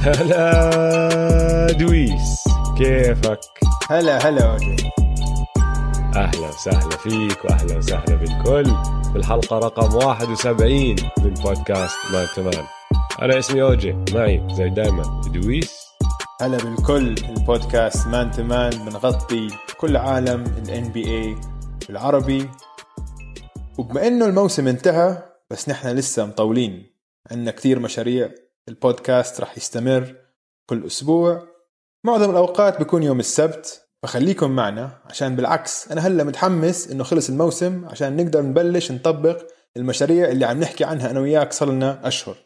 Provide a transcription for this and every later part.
هلا دويس كيفك؟ هلا هلا أوجي أهلا وسهلا فيك وأهلا وسهلا بالكل. بالحلقة رقم 71 من بودكاست man to man أنا اسمي أوجي معي زي دايما دويس. هلا بالكل البودكاست man to man بنغطي كل عالم ال بي NBA بالعربي. وبما إنه الموسم انتهى بس نحن لسه مطولين. عندنا كثير مشاريع. البودكاست رح يستمر كل أسبوع. معظم الأوقات بيكون يوم السبت فخليكم معنا عشان بالعكس أنا هلأ متحمس إنه خلص الموسم عشان نقدر نبلش نطبق المشاريع اللي عم نحكي عنها أنا وياك صار لنا أشهر.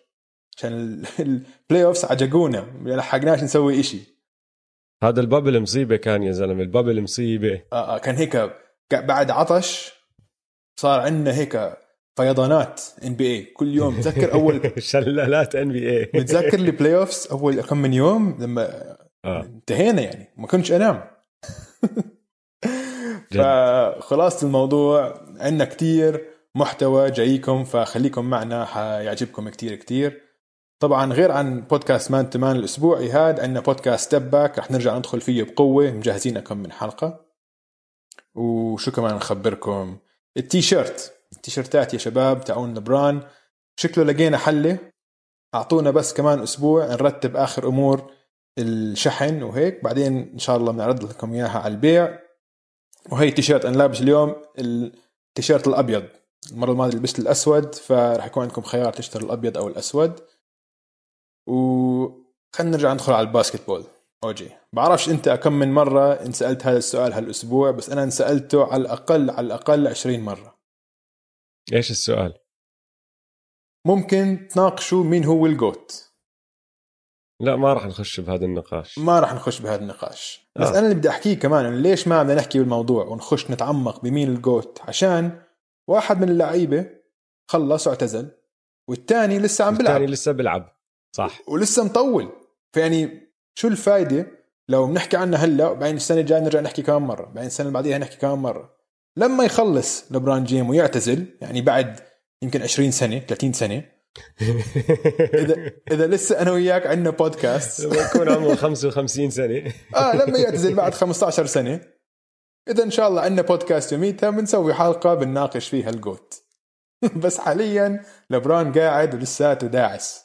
عشان ال playoffs عجقونا ما لحقناش نسوي إشي. هذا ال bubble مصيبة كان يا زلمة ال bubble مصيبة. آه آه كان هيك بعد عطش صار عندنا هيك فيضانات NBA كل يوم. تذكر أول شلالات NBA متذكر ال playoffs أول كم من يوم لما آه. انتهينا يعني. ما كنتش أنام. فخلاصة الموضوع عندنا كتير محتوى جايكم فخليكم معنا حيعجبكم كتير كتير. طبعا غير عن بودكاست Man to Man الاسبوعي هاد عندنا بودكاست Step Back رح نرجع ندخل فيه بقوة. مجهزين كم من حلقة. وشو كمان نخبركم؟ التي شيرت التيشيرتات يا شباب تاعون ليبرون شكله لقينا حله. أعطونا بس كمان أسبوع نرتب آخر أمور الشحن وهيك. بعدين إن شاء الله بنعرض لكم إياها على البيع. وهي تيشيرت أنا لابس اليوم التيشيرت الأبيض. المرة الماضية لبست الأسود فراح يكون عندكم خيار تشتري الأبيض أو الأسود. وخلينا نرجع ندخل على ال basketball أوجي. بعرفش أنت كم من مرة انسالت هذا السؤال هالأسبوع بس أنا انسالته على الأقل على الأقل 20 مرة. إيش السؤال؟ ممكن تناقشوا مين هو الجوت لا ما راح نخش بهذا النقاش. ما راح نخش بهذا النقاش. بس آه. أنا اللي بدي أحكيه كمان ليش ما بدنا نحكي بالموضوع ونخش نتعمق بمين الجوت عشان واحد من اللعيبة خلص واعتزل والثاني لسه عم بيلعب. الثاني لسه بيلعب. صح. ولسه مطول. فيعني شو الفايدة لو بنحكي عنها هلأ وبعدين السنة الجاية نرجع نحكي كمان مرة؟ بعدين السنة اللي بعديها نحكي كمان مرة. لما يخلص لبران جيم ويعتزل يعني بعد يمكن 20 سنة 30 سنة اذا إذا لسه أنا وياك عندنا بودكاست لما يكون عمره 55 سنة. آه لما يعتزل بعد 15 سنة. إذا إن شاء الله عندنا بودكاست يوميتها بنسوي حلقة بنناقش فيها الجوت. بس حاليا لبران قاعد ولساته داعس.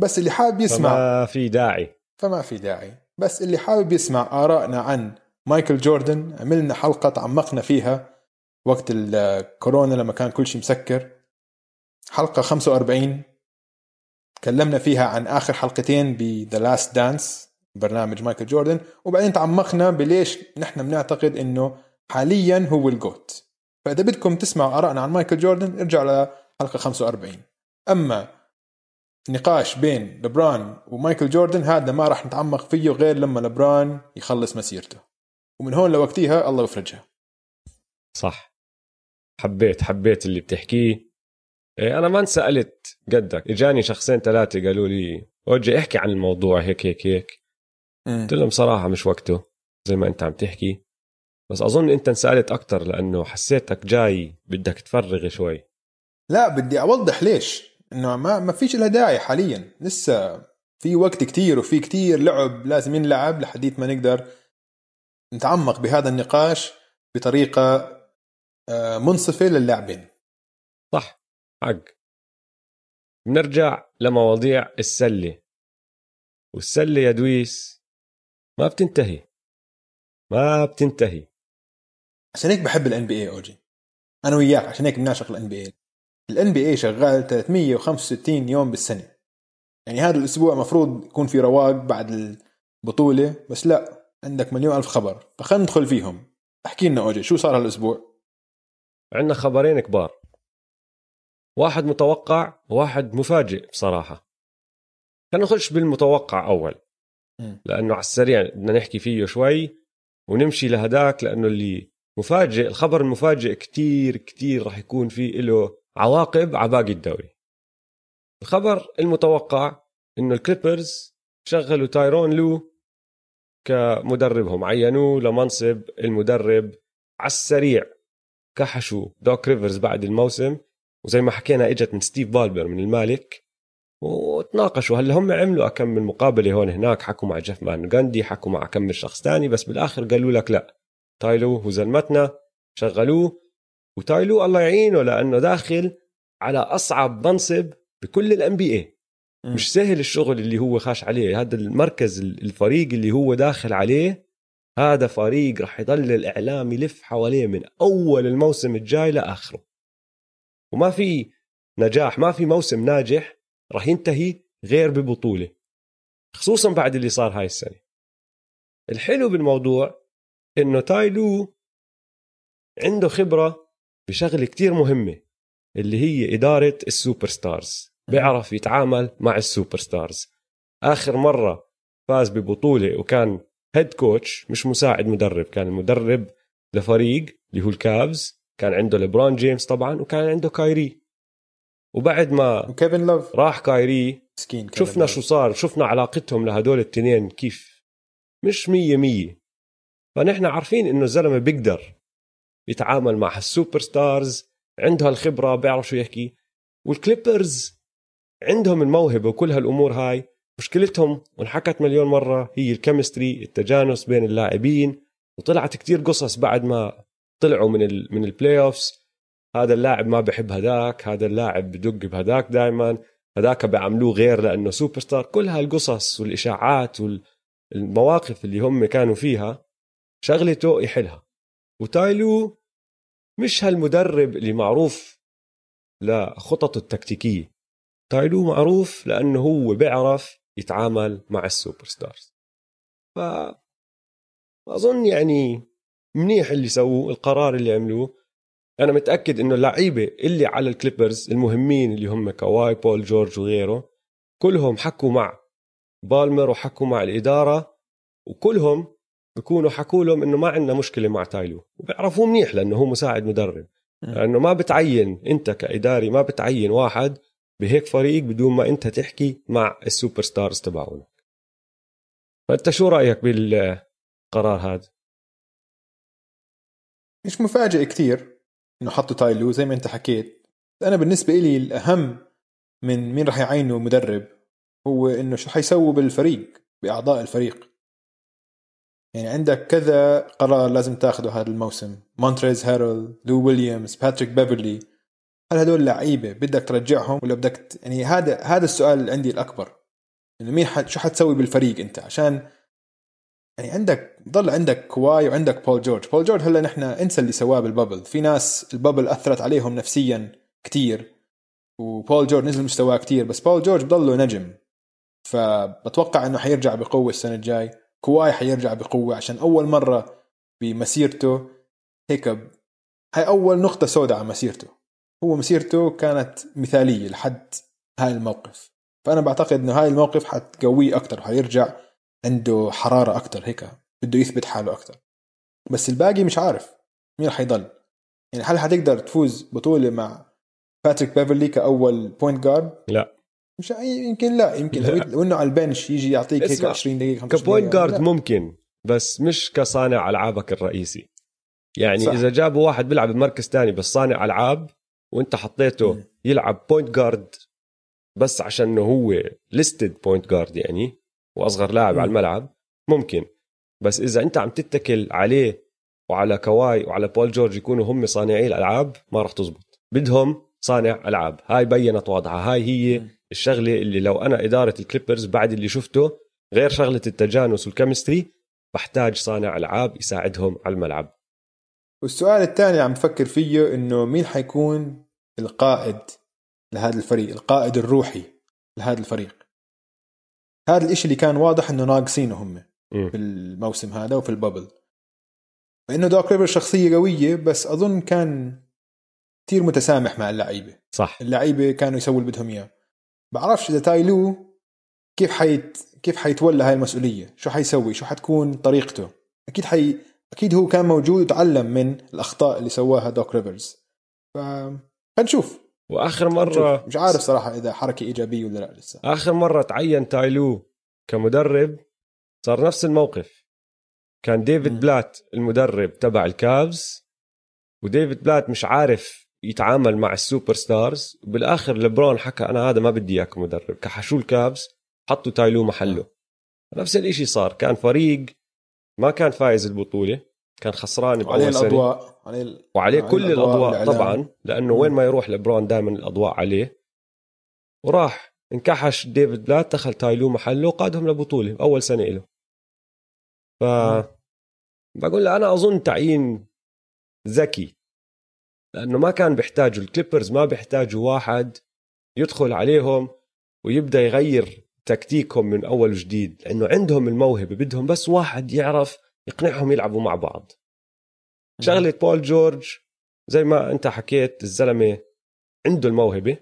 بس اللي حابب يسمع ما في داعي. فما في داعي. بس اللي حابب يسمع آرائنا عن مايكل جوردن عملنا حلقة تعمقنا فيها وقت الكورونا لما كان كل شيء مسكر. حلقة 45 تكلمنا فيها عن آخر حلقتين ب The Last Dance برنامج مايكل جوردن. وبعدين تعمقنا بليش نحن بنعتقد إنه حاليا هو الجوت. فإذا بدكم تسمعوا ارائنا عن مايكل جوردن ارجعوا لحلقه 45 أما نقاش بين لبران ومايكل جوردن هذا ما راح نتعمق فيه غير لما لبران يخلص مسيرته. ومن هون لوقتها الله يفرجها. صح. حبيت حبيت اللي بتحكيه. إيه، أنا ما انسألت قدك. إجاني شخصين ثلاثة قالوا لي أوجي احكي عن الموضوع هيك هيك هيك. قلت لهم صراحة مش وقته زي ما أنت عم تحكي. بس أظن أنت انسألت أكثر لأنه حسيتك جاي بدك تفرغ شوي. لا بدي أوضح ليش. إنه ما ما فيش لها داعي حاليا. لسه في وقت كتير وفي كتير لعب لازم ينلعب لحديت ما نقدر. نتعمق بهذا النقاش بطريقة آه، منصفة للاعبين. صح حق. بنرجع لمواضيع السلة. والسلة يا دويس ما بتنتهي. ما بتنتهي. عشان هيك بحب ال NBA أوجي. أنا وياك عشان هيك بنعشق ال NBA ال NBA شغال 365 يوم بالسنة. يعني هذا الأسبوع مفروض يكون في رواق بعد البطولة بس لا. عندك مليون ألف خبر فخلينا ندخل فيهم. احكي لنا أوجي شو صار هالأسبوع؟ عندنا خبرين كبار. واحد متوقع وواحد مفاجئ بصراحة. خلينا نخش بالمتوقع أول. م. لأنه على السريع بدنا نحكي فيه شوي ونمشي لهداك لأنه اللي مفاجئ الخبر المفاجئ كتير كتير راح يكون فيه له عواقب على باقي الدوري. الخبر المتوقع إنه الكليبرز شغلوا تايرون لو كمدربهم. عينوه لمنصب المدرب على السريع كحشوا دوك ريفرز بعد الموسم. وزي ما حكينا إجت من ستيف بالمر من المالك. وتناقشوا. هلا هم عملوا كم من مقابلة هون هناك؟ حكوا مع جيف فان جاندي حكوا مع كم من شخص تاني. بس بالآخر قالوا لك لا. تايلو هو زلمتنا شغلوه. وتايلو الله يعينه لأنه داخل على أصعب منصب بكل ال NBA مش سهل الشغل اللي هو خاش عليه. هذا المركز الفريق اللي هو داخل عليه هذا فريق رح يضل الإعلام يلف حواليه من أول الموسم الجاي لآخره. وما في نجاح ما في موسم ناجح رح ينتهي غير ببطولة خصوصا بعد اللي صار هاي السنة. الحلو بالموضوع إنه تايلو عنده خبرة بشغلة كتير مهمة اللي هي إدارة ال superstars. بيعرف يتعامل مع ال superstars آخر مرة فاز ببطولة وكان head coach مش مساعد مدرب كان المدرب لفريق اللي هو الكابز كان عنده ليبرون جيمس طبعا وكان عنده كايري. وبعد ما وكيفن لوف. راح كايري مسكين شفنا شو صار شفنا علاقتهم لهدول التنين كيف. مش مية مية. فنحن عارفين إنه الزلمة بيقدر يتعامل مع ال superstars عنده هالخبرة بيعرف شو يحكي. والكليبرز عندهم الموهبة وكل هالأمور هاي. مشكلتهم وانحكت مليون مرة هي ال chemistry التجانس بين اللاعبين. وطلعت كتير قصص بعد ما طلعوا من ال من ال playoffs هذا اللاعب ما بحب هداك هذا اللاعب بدق بهداك دائما هداك بيعملوه غير لأنه سوبر ستار كل هالقصص والإشاعات والمواقف اللي هم كانوا فيها شغلته يحلها. وتايلو مش هالمدرب اللي معروف لخططه التكتيكية. تايلو معروف لأنه هو بيعرف يتعامل مع ال superstars ف أظن يعني منيح اللي سووه القرار اللي عملوه. أنا متأكد إنه اللعيبة اللي على الكليبرز المهمين اللي هم كواي بول جورج وغيره كلهم حكوا مع بالمر وحكوا مع الإدارة وكلهم بكونوا حكوا لهم إنه ما عندنا مشكلة مع تايلو. وبيعرفوه منيح لأنه هو مساعد مدرب. لأنه ما بتعين أنت كإداري ما بتعين واحد بهيك فريق بدون ما انت تحكي مع ال superstars تبعونك. فأنت شو رأيك بالقرار هذا؟ مش مفاجئ كثير إنه حطوا تايلو زي ما أنت حكيت. أنا بالنسبة لي الأهم من مين راح يعينه مدرب هو إنه شو حيسووا بالفريق بأعضاء الفريق. يعني عندك كذا قرار لازم تاخده هذا الموسم. مونتريز هاريل لو ويليامز باتريك بيفرلي. هل هدول لعيبة بدك ترجعهم ولا بدك يعني هذا هذا السؤال عندي الأكبر. إنه مين حد شو حتسوي بالفريق أنت؟ عشان يعني عندك ضل عندك كواي وعندك بول جورج بول جورج هلا نحن انسى اللي سواه بال bubble. في ناس ال bubble أثرت عليهم نفسيا كتير وبول جورج نزل مستواه كتير بس بول جورج بضله نجم. فبتوقع إنه حيرجع بقوة السنة الجاي. كواي حيرجع بقوة عشان أول مرة بمسيرته هيك هاي أول نقطة سوداء على مسيرته. هو مسيرته كانت مثالية لحد هاي الموقف. فأنا بعتقد إنه هاي الموقف حتقويه أكثر حيرجع عنده حرارة أكثر هيك بده يثبت حاله أكثر بس الباقي مش عارف مين رح يضل. يعني هل حتقدر تفوز بطولة مع باتريك بيفرلي كأول point guard لا. مش يمكن لا يمكن لو, لو انه على bench يجي يعطيك هيك 20 دقيقة 25 ك point guard ممكن بس مش كصانع ألعابك الرئيسي. يعني صح. إذا جابوا واحد بيلعب بمركز تاني بس صانع ألعاب وانت حطيته م. يلعب point guard بس عشان إنه هو listed point guard يعني وأصغر لاعب م. على الملعب ممكن بس إذا أنت عم تتكل عليه وعلى كواي وعلى بول جورج يكونوا هم صانعي الألعاب ما راح تزبط بدهم صانع ألعاب هاي بينت وضعها هاي هي م. الشغلة اللي لو أنا إدارة الكليبرز بعد اللي شفته غير شغلة التجانس وال chemistry بحتاج صانع ألعاب يساعدهم على الملعب والسؤال الثاني عم بفكر فيه إنه مين حيكون القائد لهذا الفريق القائد الروحي لهذا الفريق؟ هذا الإشي اللي كان واضح إنه ناقصينه هم في الموسم هذا وفي ال bubble. فانه دوك ريفرز شخصية قوية بس أظن كان كثير متسامح مع اللعيبة. صح. اللعيبة كانوا يسووا اللي بدهم إياه. بعرفش إذا تايلو كيف حيت كيف حيتولى هاي المسؤولية؟ شو حيسوي؟ شو حتكون طريقته؟ أكيد حي أكيد هو كان موجود وتعلم من الأخطاء اللي سواها دوك ريفرز. ف خلينا وآخر مرة مش عارف صراحة إذا حركة إيجابية ولا لا لسه. آخر مرة تعين تايلو كمدرب صار نفس الموقف. كان ديفيد م. بلات المدرب تبع الكابز وديفيد بلات مش عارف يتعامل مع ال superstars بالاخر لبرون حكى أنا هذا ما بدي إياه كمدرب كحشوا الكابز حطوا تايلو محله. نفس الإشي صار. كان فريق ما كان فايز البطولة كان خسران سنة. الأضواء عليه وعليه عليه كل الأضواء والإعلام. طبعا لأنه. وين ما يروح لبرون دائما الأضواء عليه. وراح انكحش ديفيد بلات دخل تايلو محله وقادهم لبطولة أول سنة له ف بقول له أنا أظن تعيين ذكي لأنه ما كان بيحتاجوا الكليبرز ما بيحتاجوا واحد يدخل عليهم ويبدأ يغير تكتيكهم من أول وجديد لأنه عندهم الموهبة بدهم بس واحد يعرف يقنعهم يلعبوا مع بعض. شغلة بول جورج زي ما أنت حكيت الزلمة عنده الموهبة.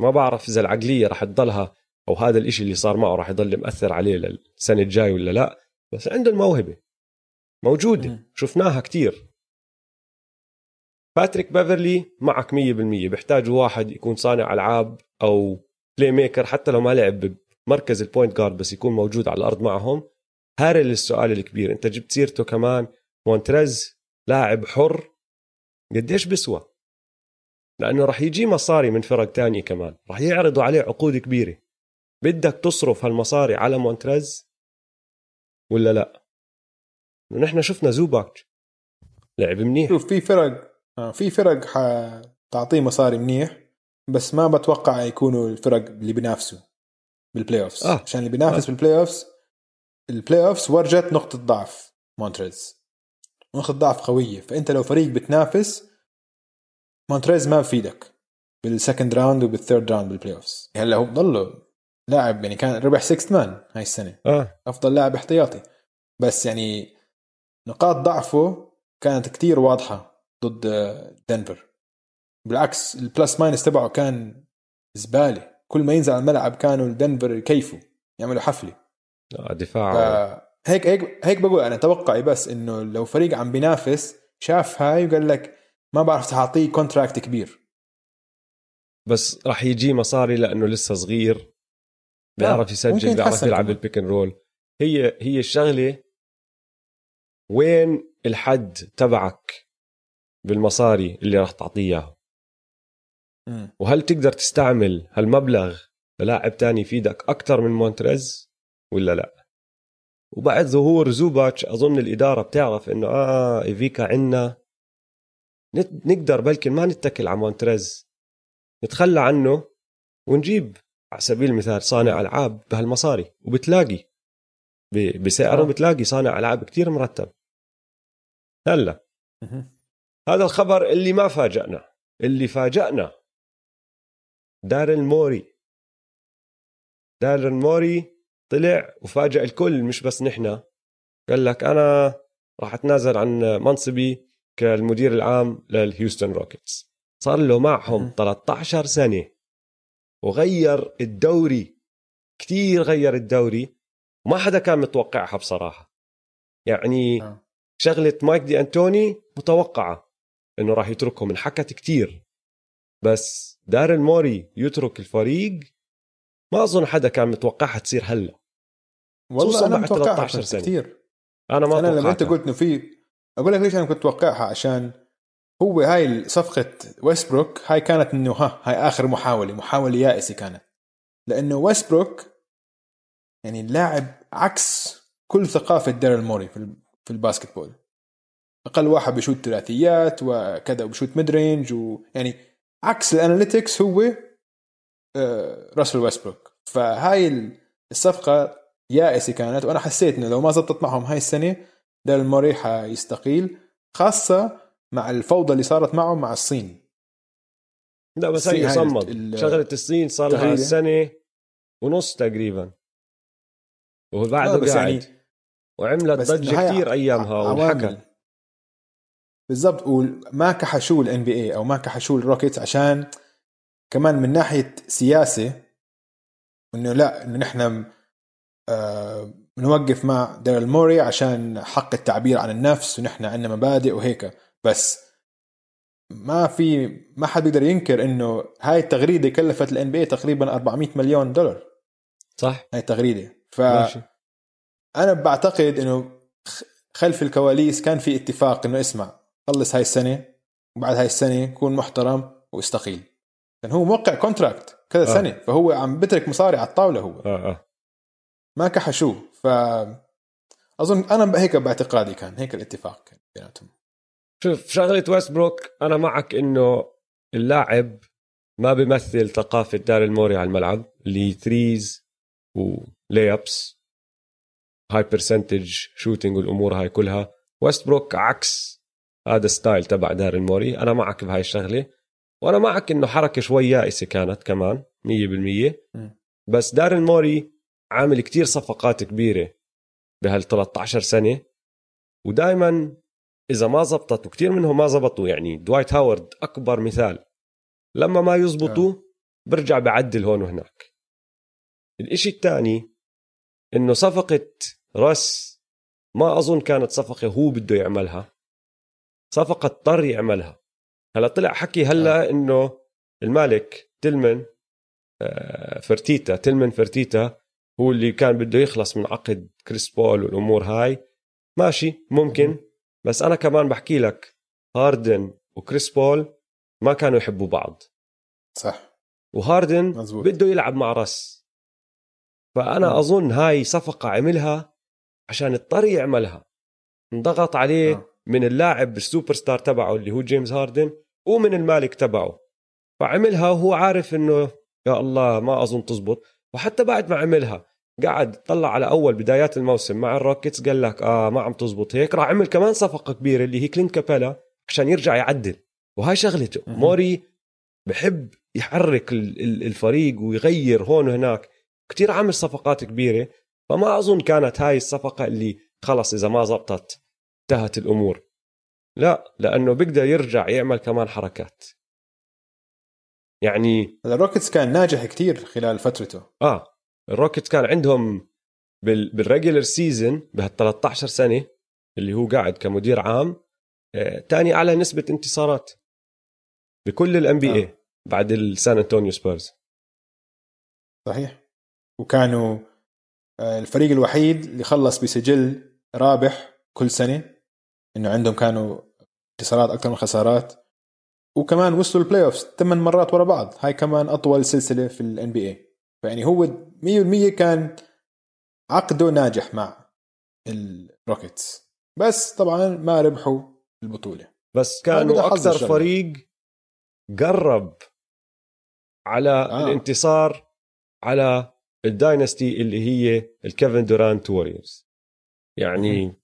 ما بعرف إذا العقلية رح تضلها أو هذا الإشي اللي صار معه رح يضل مأثر عليه للسنة الجاي ولا لا بس عنده الموهبة. موجودة. شفناها كتير. باتريك بيفرلي معك 100% بيحتاجوا واحد يكون صانع ألعاب أو playmaker حتى لو ما لعب بمركز ال point guard بس يكون موجود على الأرض معهم. هاريل السؤال الكبير. أنت جبت سيرته كمان. مونتريز لاعب حر. قديش بسوى؟ لأنه رح يجي مصاري من فرق تانية كمان. رح يعرضوا عليه عقود كبيرة. بدك تصرف هالمصاري على مونتريز؟ ولا لا؟ ونحن شفنا زوباك. لعب منيح. شوف في فرق في فرق حتعطيه مصاري منيح بس ما بتوقع يكونوا الفرق اللي بينافسوا. بال playoffs آه. عشان اللي بينافس آه. بال playoffs ال playoffs ورجت نقطة ضعف مونتريز. نقطة ضعف قوية. فأنت لو فريق بتنافس مونتريز ما بفيدك بال second round وبال third round بال playoffs هلا هو بضله لاعب يعني كان ربح 6th man هاي السنة. آه. أفضل لاعب احتياطي. بس يعني نقاط ضعفه كانت كتير واضحة ضد دنفر. بالعكس ال plus minus تبعه كان زبالة. كل ما ينزل على الملعب كانوا دنفر يكيفوا يعملوا حفلة. دفاع. هيك هيك هيك بقول أنا توقعي بس إنه لو فريق عم بينافس شاف هاي وقال لك ما بعرف تعطيه contract كبير. بس رح يجي مصاري لأنه لسه صغير. بيعرف يسجل بيعرف يلعب. ال pick and roll هي هي الشغلة وين الحد تبعك بالمصاري اللي راح تعطيه اياه. وهل تقدر تستعمل هالمبلغ للاعب تاني يفيدك أكثر من مونتريز؟ ولا لا؟ وبعد ظهور زوباتش أظن الإدارة بتعرف إنه آه إيفيكا عنا نقدر بلكن ما نتكل على مونتريز. نتخلى عنه ونجيب على سبيل المثال صانع ألعاب بهالمصاري. وبتلاقي بسعره آه. بتلاقي صانع ألعاب كتير مرتب. هلا. هذا الخبر اللي ما فاجأنا. اللي فاجأنا داريل موري داريل موري طلع وفاجأ الكل مش بس نحن. قال لك أنا راح أتنازل عن منصبي كالمدير العام للهيوستن روكيتس. صار له معهم مهم. 13 سنة. وغير الدوري كتير غير الدوري. وما حدا كان متوقعها بصراحة. يعني آه. شغلة مايك دي أنتوني متوقعة إنه راح يتركهم انحكت كتير. بس دارين موري يترك الفريق؟ ما أظن حدا كان متوقعها تصير هلا. والله أنا متوقعها 13 كنت سنة. كثير أنا ما أنا لما أنت. قلت إنه في أقول لك ليش أنا كنت اتوقعها عشان هو هاي صفقة ويستبروك هاي كانت إنه ها هاي آخر محاولة محاولة يائسة كانت. لأنه ويستبروك يعني اللاعب عكس كل ثقافة داريل موري في في ال basketball. أقل واحد بيشوت ثلاثيات وكذا وبيشوت mid-range ويعني عكس ال analytics هو آه، راسل ويستبروك. فهاي ال- الصفقة يائسة كانت وأنا حسيت إنه لو ما زبطت معهم هاي السنة داريل موري حيستقيل خاصة مع الفوضى اللي صارت معه مع الصين. لا بس هي صمد. شغلة الصين صار لها. سنة ونص تقريبا. وهو بعده بس قاعد. يعني وعملت بس ضجة إنه هاي بالضبط. وما كحشوا ال NBA أو ما كحشوا الروكيتس عشان كمان من ناحية سياسة إنه لا إنه نحن آه بنوقف مع داريل موري عشان حق التعبير عن النفس ونحن عندنا مبادئ وهيك. بس ما في ما حد بيقدر ينكر إنه هاي التغريدة كلفت ال NBA تقريبا 400 مليون دولار. صح. هاي التغريدة. ف ماشي. أنا بعتقد إنه خلف الكواليس كان في اتفاق إنه اسمع خلص هاي السنة وبعد هاي السنة يكون محترم واستقيل لأن هو موقع contract كذا آه. سنة فهو عم بترك مصاري على الطاولة هو. آه آه. ما كحشوه ف أظن أنا هيك باعتقادي كان هيك الاتفاق كان بيناتهم. شوف شغلة ويست بروك أنا معك إنه اللاعب ما بيمثل ثقافة داريل موري على الملعب اللي threes و layups high percentage shooting والأمور هاي كلها. ويست بروك عكس هذا ستايل تبع داريل موري. أنا معك بهاي الشغلة وأنا معك إنه حركة شوي يائسة كانت كمان 100% م. بس داريل موري عامل كتير صفقات كبيرة بهال 13 سنة ودائما إذا ما زبطت وكثير منهم ما زبطوا. يعني دوايت هاورد أكبر مثال. لما ما يزبطوا برجع بعدل هون وهناك. الإشي الثاني إنه صفقة راس ما أظن كانت صفقة هو بده يعملها. صفقة اضطر يعملها هلا طلع حكي هلا إنه المالك تلمن آه، فرتيتا تلمن فرتيتا هو اللي كان بده يخلص من عقد كريس بول والأمور هاي. ماشي ممكن. بس أنا كمان بحكي لك هاردن وكريس بول ما كانوا يحبوا بعض. صح. وهاردن مزبوط. بده يلعب مع راس. فأنا مم. أظن هاي صفقة عملها عشان اضطر يعملها. انضغط عليه آه. من اللاعب السوبر ستار تبعه اللي هو جيمس هاردن ومن المالك تبعه. فعملها وهو عارف إنه يا الله ما أظن تزبط. وحتى بعد ما عملها قعد طلع على أول بدايات الموسم مع الروكيتس قال لك آه ما عم تزبط. هيك راح عمل كمان صفقة كبيرة اللي هي كلينت كابيلا عشان يرجع يعدل. وهاي شغلته. موري بحب يحرك ال- ال- الفريق ويغير هون وهناك. كتير عامل صفقات كبيرة. فما أظن كانت هاي الصفقة اللي خلص إذا ما زبطت. انتهت الأمور. لا لأنه بيقدر يرجع يعمل كمان حركات. يعني الروكيتس كان ناجح كتير خلال فترته. آه الروكيتس كان عندهم بال بال regular season بهال 13 سنة اللي هو قاعد كمدير عام آه، تاني أعلى نسبة انتصارات بكل ال NB آه. A بعد السان انطونيو سبيرز صحيح. وكانوا آه، الفريق الوحيد اللي خلص بسجل رابح كل سنة. إنه عندهم كانوا انتصارات أكثر من خسارات وكمان وصلوا ال playoff ثمان مرات ورا بعض هاي كمان أطول سلسلة في ال NBA فيعني هو 100% كان عقده ناجح مع الروكيتس بس طبعا ما ربحوا البطولة بس كانوا أكثر. فريق قرب على آه. آه. الانتصار على ال dynasty اللي هي الكيفن دورانت ووريرز يعني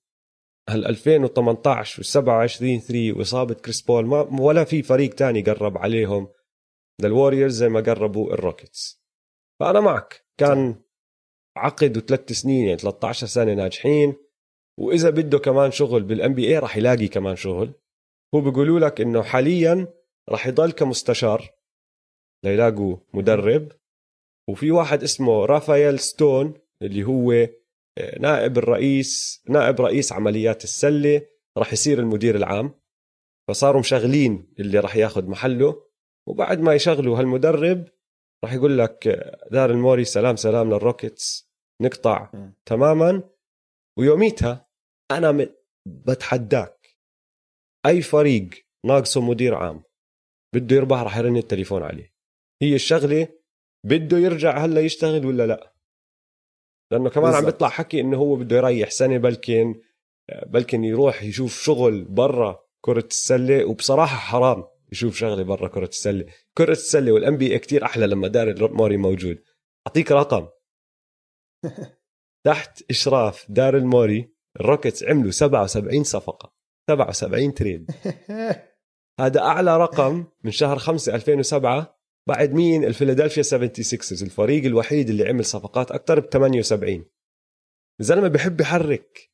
هال 2018 و 27 3 وإصابة كريس بول ما ولا في فريق تاني قرب عليهم. للوريورز زي ما قربوا الروكيتس فأنا معك. كان عقد وثلاث سنين يعني 13 سنة ناجحين. وإذا بده كمان شغل بال NBA راح يلاقي كمان شغل. هو بيقولوا لك إنه حاليا راح يضل كمستشار ليلاقوا مدرب. وفي واحد اسمه رافائيل ستون اللي هو نائب الرئيس نائب رئيس عمليات السلة راح يصير المدير العام. فصاروا مشغلين اللي راح ياخذ محله. وبعد ما يشغلوا هالمدرب راح يقول لك داريل موري سلام سلام للروكيتس. نقطع مم. تماما. ويوميتها أنا م- بتحداك. أي فريق ناقصه مدير عام بده يربح راح يرن التليفون عليه. هي الشغلة بده يرجع هلا يشتغل ولا لا؟ لأنه كمان عم بالضبط. بيطلع حكي إنه هو بده يريح سنه بلكن بلكن يروح يشوف شغل برا كرة السلة وبصراحة حرام يشوف شغلة برا كرة السلة. كرة السلة والان بي كثير أحلى لما دار موري موجود. أعطيك رقم. تحت إشراف داريل موري الروكيتس عملوا 77 صفقة 77 trade هذا أعلى رقم من شهر 5 2007 بعد مين؟ الفيلادلفيا 76 الفريق الوحيد اللي عمل صفقات أكثر ب 78 الزلمه بحب يحرك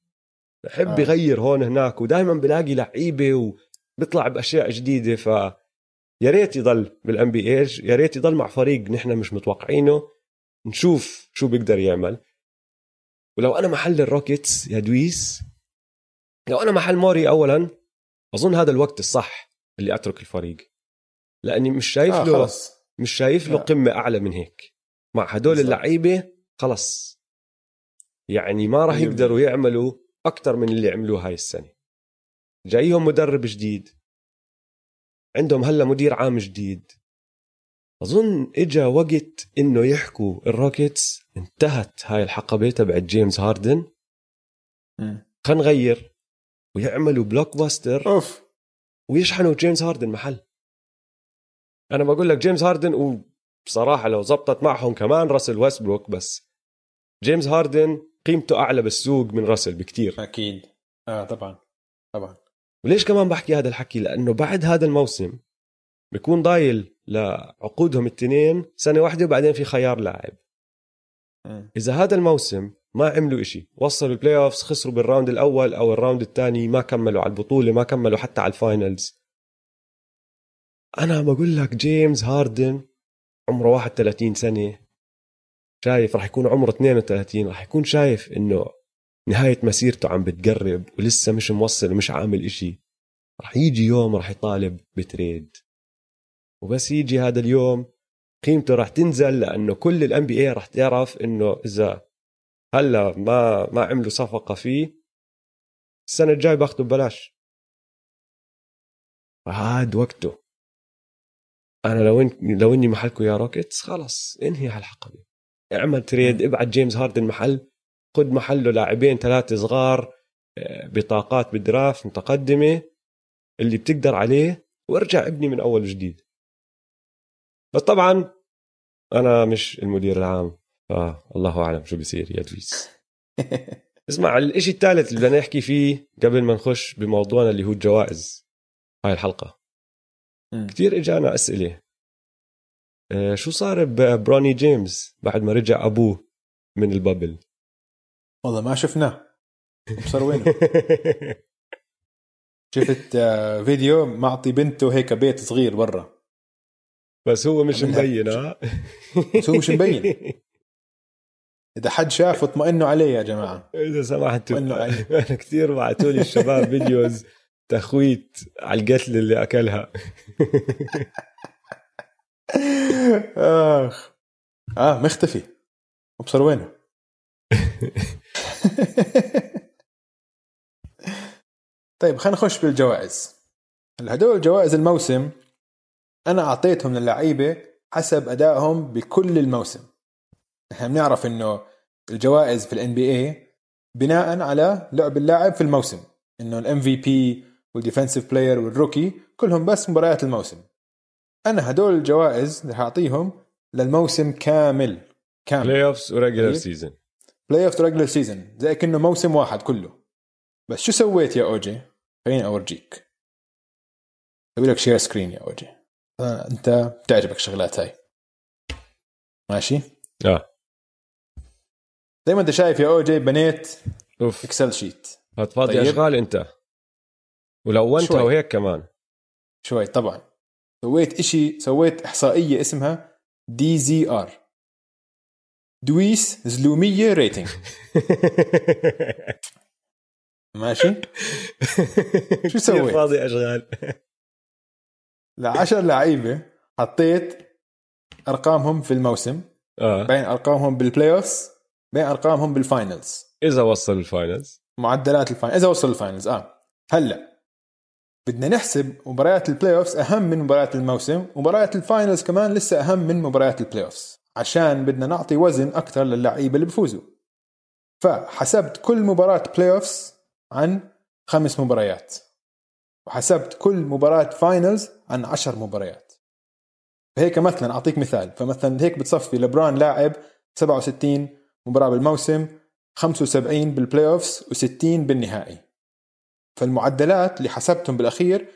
بحب آه. يغير هون هناك ودائما بلاقي لعيبة وبيطلع بأشياء جديدة ف يا ريت يضل بال NBA يا ريت يضل مع فريق نحن مش متوقعينه. نشوف شو بيقدر يعمل. ولو أنا محل الروكيتس يا دويس لو أنا محل موري اولا أظن هذا الوقت الصح اللي أترك الفريق. لأني مش شايف آه له خلص. مش شايف له. قمة أعلى من هيك. مع هدول. اللعيبة خلص. يعني ما راح يقدروا يعملوا أكثر من اللي عملوه هاي السنة. جايهم مدرب جديد. عندهم هلا مدير عام جديد. أظن اجى وقت إنه يحكوا ال Rockets انتهت هاي الحقبة تبعت جيمس هاردن. خلينا نغير. ويعملوا blockbuster offer. ويشحنوا جيمس هاردن محل. أنا بقول لك جيمس هاردن وبصراحة لو زبطت معهم كمان راسل ويستبروك بس جيمس هاردن قيمته أعلى بالسوق من راسل بكتير. أكيد. آه طبعا طبعا. وليش كمان بحكي هذا الحكي؟ لأنه بعد هذا الموسم بيكون ضايل لعقودهم التنين سنة واحدة وبعدين في خيار لاعب. إذا هذا الموسم ما عملوا إشي وصلوا ال playoffs خسروا بال round الأول أو ال round الثاني ما كملوا على البطولة ما كملوا حتى على ال finals أنا بقول لك جيمس هاردن عمره 31 سنة شايف راح يكون عمره 32 راح يكون شايف إنه نهاية مسيرته عم بتقرب ولسه مش موصل ومش عامل إشي. راح يجي يوم راح يطالب ب trade. وبس يجي هذا اليوم قيمته راح تنزل لأنه كل ال NBA راح تعرف إنه إذا هلأ ما ما عملوا صفقة فيه السنة الجاي باخده ببلاش. فهاد وقته. أنا لو إن لو إني محلكم يا Rockets خلص إنهي هالحقبه اعمل تريد ابعت جيمس هاردن محل خد محله لاعبين ثلاثة صغار آه، بطاقات بالدراft متقدمة اللي بتقدر عليه وارجع ابني من أول وجديد. بس طبعا أنا مش المدير العام فالله أعلم شو بيصير يا دويس. اسمع الإشي الثالث اللي بدنا نحكي فيه قبل ما نخش بموضوعنا اللي هو الجوائز. هاي الحلقة. كثير إجانا أسئلة. آه، شو صار ببروني جيمس بعد ما رجع أبوه من ال bubble؟ والله ما شفناه. صار وينه؟ شفت آه، فيديو معطي بنته هيك بيت صغير برا. بس هو مش. مبين ها بس هو مش مبين. إذا حد شافه اطمئنوا عليه يا جماعة. إذا سمحتوا. أنا كثير بعثوا لي الشباب videos تخويت على القتل اللي أكلها. آخ. آه مختفي. ابصر وينه طيب خلينا نخش بالجوائز. هلا هدول جوائز الموسم أنا أعطيتهم للعيبة حسب أدائهم بكل الموسم. إحنا بنعرف إنه الجوائز في ال NBA بناء على لعب اللاعب في الموسم. إنه ال MVP وال defensive player وال rookie كلهم بس مباريات الموسم. أنا هدول الجوائز رح اعطيهم للموسم كامل كامل. playoffs و regular. season playoff regular season زي كأنه موسم واحد كله. بس شو سويت يا أوجي؟ خليني أورجيك. أسوي لك share screen يا أوجي. آه، أنت بتعجبك الشغلات هاي. ماشي؟ آه. زي ما أنت شايف يا أوجي بنيت أوف. Excel sheet هتفاضي طيب. أشغال أنت. ولونتها شوي. وهيك كمان. شوي طبعا. سويت إشي سويت إحصائية اسمها DZR دويس زلومية rating. ماشي؟ شو سويت؟ فاضي أشغال؟ لعشر لعيبة حطيت أرقامهم في الموسم آه. بين أرقامهم بال playoffs بين أرقامهم بال finals إذا وصل ال finals معدلات ال finals إذا وصل ال finals آه. هلأ بدنا نحسب مباريات ال playoffs أهم من مباريات الموسم ومباريات ال finals كمان لسه أهم من مباريات ال playoffs عشان بدنا نعطي وزن أكثر للعيبة اللي بفوزوا. فحسبت كل مباراه playoffs عن خمس مباريات وحسبت كل مباراة finals عن عشر مباريات. فهيك مثلا أعطيك مثال فمثلا هيك بتصفي لبران لاعب 67 مباراة بالموسم 75 بال playoffs و60 بالنهائي. فالمعدلات اللي حسبتهم بالأخير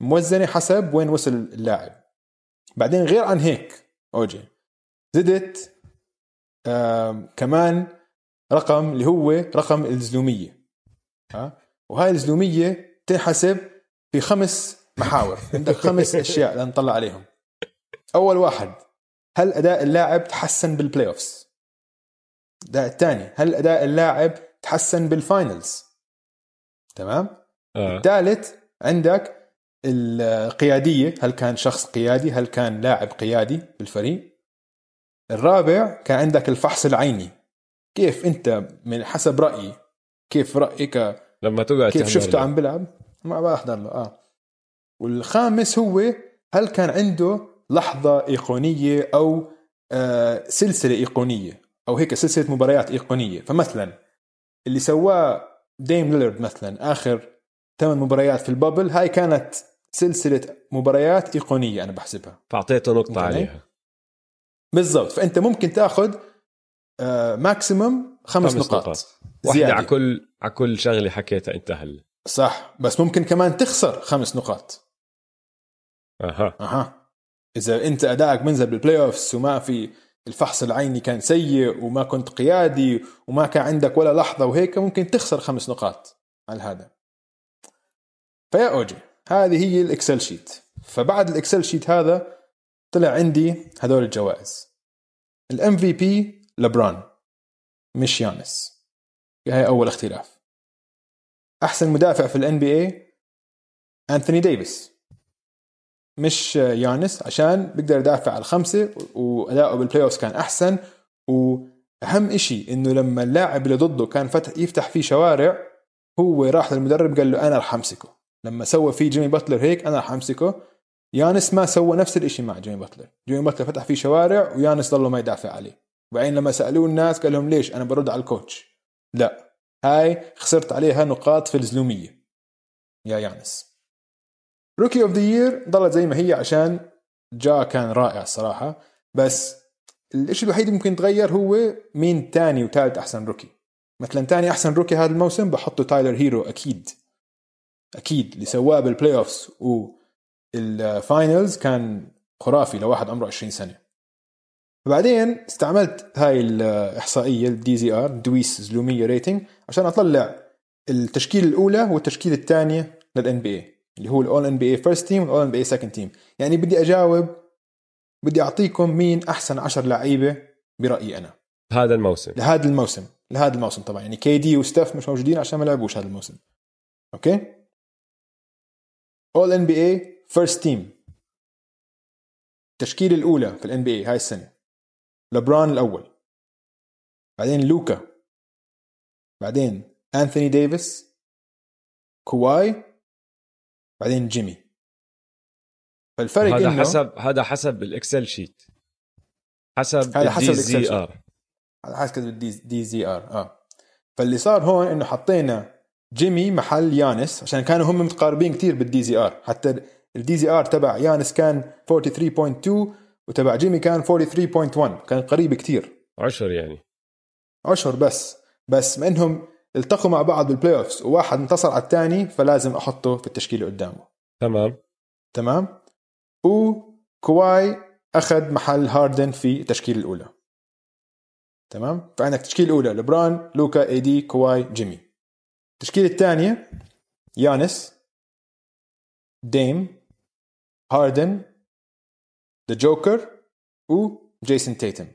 موزنة حسب وين وصل اللاعب. بعدين غير عن هيك أوجي زدت آم كمان رقم اللي هو رقم الزلومية. ها؟ وهاي الزلومية تنحسب في خمس محاور. عندك خمس أشياء لنطلع عليهم. أول واحد هل أداء اللاعب تحسن بال playoffs الاداء الثاني هل أداء اللاعب تحسن بال finals تمام؟ آه. الثالث عندك القيادية هل كان شخص قيادي هل كان لاعب قيادي بالفريق؟ الرابع كان عندك الفحص العيني. كيف أنت من حسب رأيي كيف رأيك؟ لما تقعد كيف شفته. عم بلعب ما بحضر له آه. والخامس هو هل كان عنده لحظة إيقونية أو آه، سلسلة إيقونية أو هيك سلسلة مباريات إيقونية. فمثلا اللي سواه ديم ليلرد مثلا آخر ثمان مباريات في ال bubble. هاي كانت سلسلة مباريات إيقونية أنا بحسبها. فأعطيته نقطه؟ عليها. بالضبط. فأنت ممكن تأخذ maximum خمس, خمس نقاط, نقاط. واحدة. على كل على كل شغلة حكيتها أنت هلا. صح. بس ممكن كمان تخسر خمس نقاط. أها. أها. إذا أنت أدائك منزل بال playoffs وما في الفحص العيني كان سيء وما كنت قيادي وما كان عندك ولا لحظة وهيك ممكن تخسر خمس نقاط على هذا. فيا اوجي هذه هي ال Excel sheet. فبعد ال Excel sheet هذا طلع عندي هذول الجوائز. ال MVP لبران. مش يانس هاي أول اختلاف. أحسن مدافع في ال NBA أنثوني ديفيس. مش يانس عشان بيقدر يدافع على الخمسة وأداؤه بال playoff كان أحسن. وأهم إشي إنه لما اللاعب اللي ضده كان فتح يفتح فيه شوارع هو راح للمدرب قال له أنا رح امسكه لما سوى فيه جيمي باتلر هيك أنا رح أمسكه. يانس ما سوى نفس الإشي مع جيمي باتلر. جيمي باتلر فتح فيه شوارع ويانس ضله ما يدافع عليه. وبعدين لما سألوه الناس قال لهم ليش أنا برد على ال coach؟ لا. هاي خسرت عليها نقاط في الزلومية. يا يانس. rookie of the year ضلت زي ما هي عشان جا كان رائع الصراحة. بس الشيء الوحيد اللي ممكن يتغير هو مين تاني وثالث أحسن rookie مثلا تاني أحسن rookie هذا الموسم بحطه تايلر هيرو أكيد. أكيد اللي سواه بال playoffs وال finals كان خرافي لواحد عمره 20 سنة. بعدين استعملت هاي الإحصائية ال DZR دويس زلومية rating عشان أطلع التشكيلة الأولى والتشكيلة الثانية لل NBA اللي هو ال all NBA first team وال all NBA second team يعني بدي أجاوب بدي أعطيكم مين أحسن 10 لعيبة برأيي أنا. هذا الموسم. لهذا الموسم لهذا الموسم طبعا. يعني KD وستيف مش موجودين عشان ما لعبوش هذا الموسم. أوكي؟ all NBA first team التشكيلة الأولى في ال NBA هاي السنة. لبران الأول. بعدين لوكا. بعدين أنثوني ديفيس. كواي. بعدين جيمي. فالفرق هذا إنه حسب هذا حسب ال Excel sheet. حسب هذا حسب ال DZ sheet. R على حسب ال D DZR آه. فاللي صار هون إنه حطينا جيمي محل يانس عشان كانوا هم متقاربين كتير بال DZR حتى ال DZR تبع يانس كان 43.2 وتبع جيمي كان 43.1 كان قريب كتير. عشر يعني. عشر بس. بس ما انهم التقوا مع بعض بال playoffs وواحد انتصر على الثاني فلازم أحطه في التشكيلة قدامه. تمام. تمام؟ وكواي أخذ محل هاردن في التشكيلة الأولى. تمام؟ فعندك التشكيله الاولى لبران لوكا AD كواي جيمي. التشكيلة الثانية يانس ديم هاردن the Joker وجيسون تيتم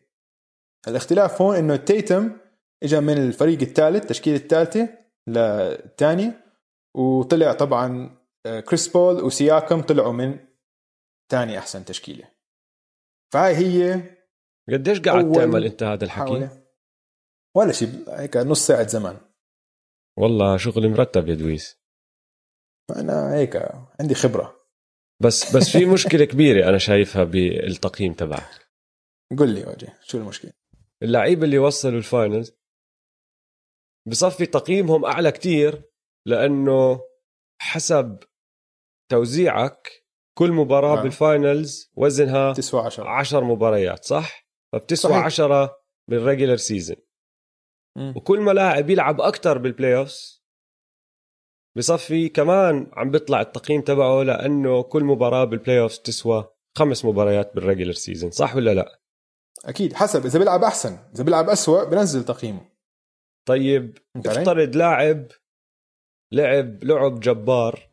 الاختلاف هون إنه تيتم اجى من الفريق الثالث التشكيلة الثالثة للثانية وطلع طبعا كريس بول وسياكم طلعوا من ثاني أحسن تشكيلة. فهاي هي قديش قاعد تعمل أنت هذا الحكي. ولا شيء هيك نص ساعة زمان. والله شغل مرتب يا دويس أنا هيك عندي خبرة بس بس في مشكلة كبيرة أنا شايفها بالتقييم تبعك قل لي وجه شو المشكلة اللعيبه اللي وصلوا ال finals بصفي تقييمهم أعلى كتير لأنه حسب توزيعك كل مباراة آه. بال finals وزنها تسوى 10 10 مباريات صح فبتسوى صحيح. 10 بال regular season. وكل ما لاعب يلعب أكثر بال playoffs بصفي كمان عم بيطلع التقييم تبعه لأنه كل مباراة بال playoffs تسوى خمس مباريات بال regular season صح ولا لا أكيد حسب إذا بيلعب أحسن إذا بيلعب أسوأ بنزل تقييمه طيب؟ افترض لاعب لعب لعب جبار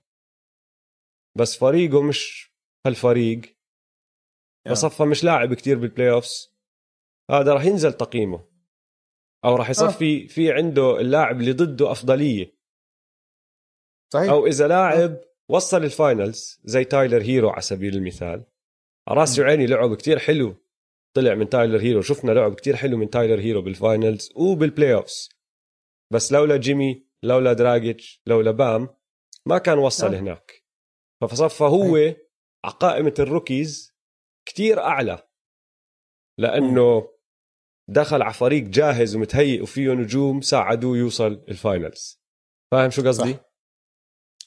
بس فريقه مش هالفريق. بصفى مش لاعب كتير بال playoffs هذا راح ينزل تقييمه أو راح يصفي آه. في عنده اللاعب اللي ضده أفضلية. صحيح. أو إذا لاعب وصل ال finals زي تايلر هيرو على سبيل المثال راسي وعيني لعب كتير حلو طلع من تايلر هيرو شفنا لعب كتير حلو من تايلر هيرو بال finals وبال playoffs بس لولا جيمي لولا دراجيتش لولا بام ما كان وصل آه. هناك. فصفى هو على قائمة ال rookies كتير أعلى. لأنه دخل على فريق جاهز ومتهيئ وفيه نجوم ساعدوه يوصل ال finals فاهم شو قصدي؟ صح.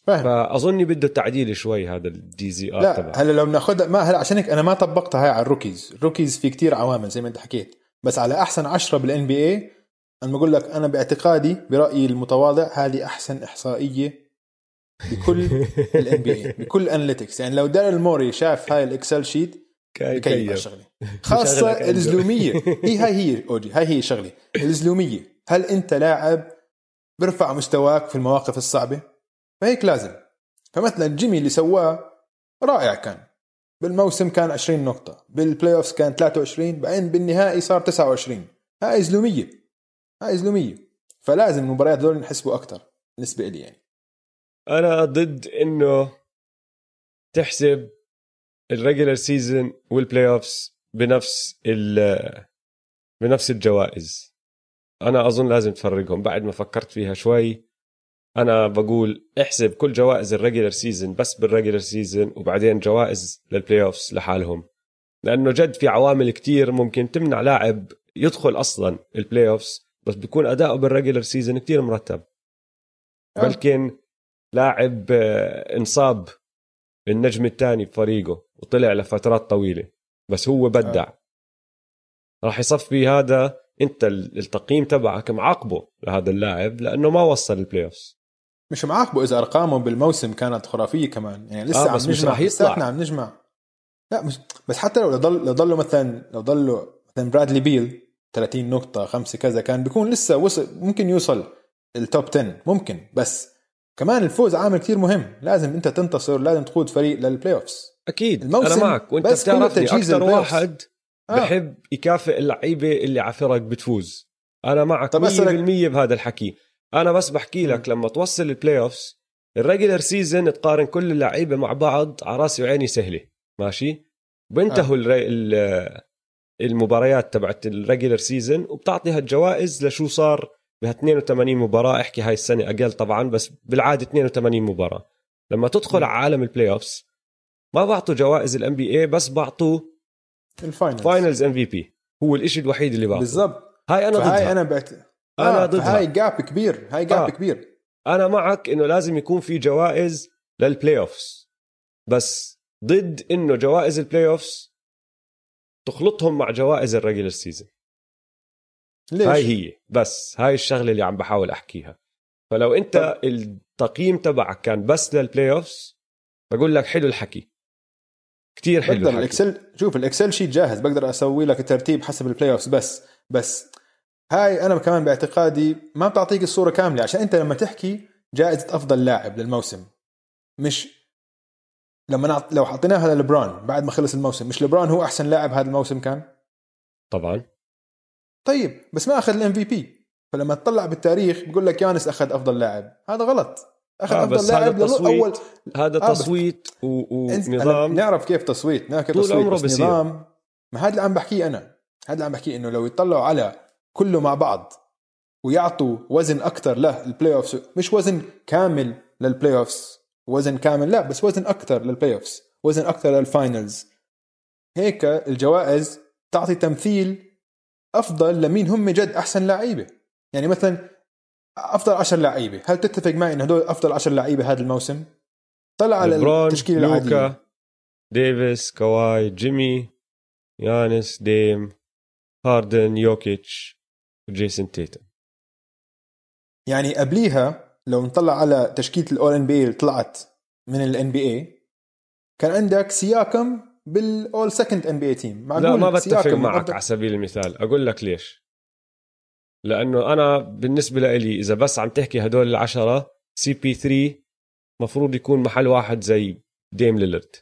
فاهم. فأظني بده تعديل شوي هذا ال DZ R لا هلا لو بناخذها ما هلا عشان هيك أنا ما طبقتها هاي على ال rookies ال rookies في كتير عوامل زي ما أنت حكيت. بس على أحسن عشرة بال NBA أنا بقول لك أنا باعتقادي برأيي المتواضع هذه أحسن إحصائية بكل ال NBA بكل analytics يعني لو داريل موري شاف هاي ال Excel sheet كيف؟ الشغله خاصة. الزلوميه هي هاي هي OG هاي هي شغله الزلوميه هل أنت لاعب بيرفع مستواك في المواقف الصعبة؟ فهيك لازم. فمثلا جيمي اللي سواه رائع كان. بالموسم كان 20 نقطة. بال playoffs كان 23 بعدين بالنهائي صار 29 هاي زلومية هاي زلومية فلازم المباريات دول نحسبوا أكثر بالنسبة لي يعني. أنا ضد إنه تحسب ال regular season وال playoffs بنفس ال بنفس الجوائز. أنا أظن لازم تفرقهم. بعد ما فكرت فيها شوي أنا بقول احسب كل جوائز ال regular season بس بال regular season وبعدين جوائز لل playoffs لحالهم. لأنه جد في عوامل كتير ممكن تمنع لاعب يدخل أصلا ال playoffs بس بيكون أداؤه بال regular season كتير مرتب. آه. بلكن لاعب آه، انصاب النجم الثاني بفريقه وطلع لفترات طويلة بس هو بدع. راح يصفي هذا انت التقييم تبعك معاقبه لهذا اللاعب لأنه ما وصل ال playoffs مش معاقبه إذا أرقامه بالموسم كانت خرافية كمان. يعني لسه آه، عم بس مش نجمع راح يطلع. لساتنا عم نجمع. لا مش بس حتى لو ضل لو ضلوا مثلا لو ضلوا مثلا برادلي بيل 30 نقطة خمسة كذا كان بيكون لسه وصل ممكن يوصل ال top 10 ممكن بس كمان الفوز عامل كتير مهم. لازم انت تنتصر لازم تقود فريق لل playoffs أكيد الموسم أنا معك. وأنت بس بتعرفني تجهيز أكثر. واحد آه. بحب يكافئ اللعيبة اللي على فرق بتفوز. أنا معك 100% طب أسألك- بهذا الحكي. أنا بس بحكي لك لما توصل ال playoffs ال regular season تقارن كل اللعيبة مع بعض على راسي وعيني سهلة. ماشي؟ بينتهوا. ال- المباريات تبعت ال regular season وبتعطي هالجوائز لشو صار بها 82 مباراة. احكي هاي السنة أقل طبعا بس بالعادة 82 مباراة. لما تدخل م. على عالم ال playoffs ما بعطوا جوائز ال MVP بس بعطوا ال finals finals MVP هو الإشي الوحيد اللي بعطوه بالضبط. هاي أنا ضدها. أنا بعت أنا آه ضدها. هاي gap كبير هاي gap آه. كبير. أنا معك إنه لازم يكون في جوائز لل playoffs بس ضد إنه جوائز ال playoffs تخلطهم مع جوائز ال regular season ليش؟ هاي هي. بس هاي الشغلة اللي عم بحاول أحكيها. فلو أنت طب. التقييم تبعك كان بس لل playoffs بقول لك حلو الحكي. كتير حلو بقدر الحكي. ال Excel شوف ال Excel sheet جاهز بقدر أسوي لك الترتيب حسب ال playoffs بس بس هاي أنا كمان باعتقادي ما بتعطيك الصورة كاملة عشان أنت لما تحكي جائزة أفضل لاعب للموسم. مش لما نعط... لو حطيناها للبران بعد ما خلص الموسم مش لبران هو أحسن لاعب هذا الموسم كان؟ طبعا. طيب بس ما أخذ الام في بي فلما تطلع بالتاريخ بقول لك يانس أخذ أفضل لاعب. هذا غلط. أخذ آه، أفضل لاعب تصويت. اول هذا آه، تصويت ونظام. نعرف كيف تصويت. نعرف كيف تصويت عمره بس بصير. نظام. ما هذا اللي عم بحكيه أنا. هذا اللي عم بحكيه إنه لو يطلعوا على كله مع بعض ويعطوا وزن أكثر لل playoffs مش وزن كامل لل playoffs وزن كامل لا بس وزن أكثر لل playoffs وزن أكثر لل finals هيك الجوائز تعطي تمثيل أفضل لمين هم جد أحسن لعيبة؟ يعني مثلا أفضل 10 لعيبة هل تتفق معي إن هدول أفضل 10 لعيبة هذا الموسم؟ طلع على التشكيلة العادية. لوكا ديفيس كواي جيمي يانس ديم هاردن يوكيتش وجيسون تيتم. يعني قبليها لو نطلع على تشكيلة ال All-NBA اللي طلعت من ال NBA كان عندك سياكم بال All second NBA team لا ما بتفق معك على سبيل المثال. أقول لك ليش. لأنه أنا بالنسبة لي إذا بس عم تحكي هدول العشرة CP3 مفروض يكون محل واحد زي ديم ليلرد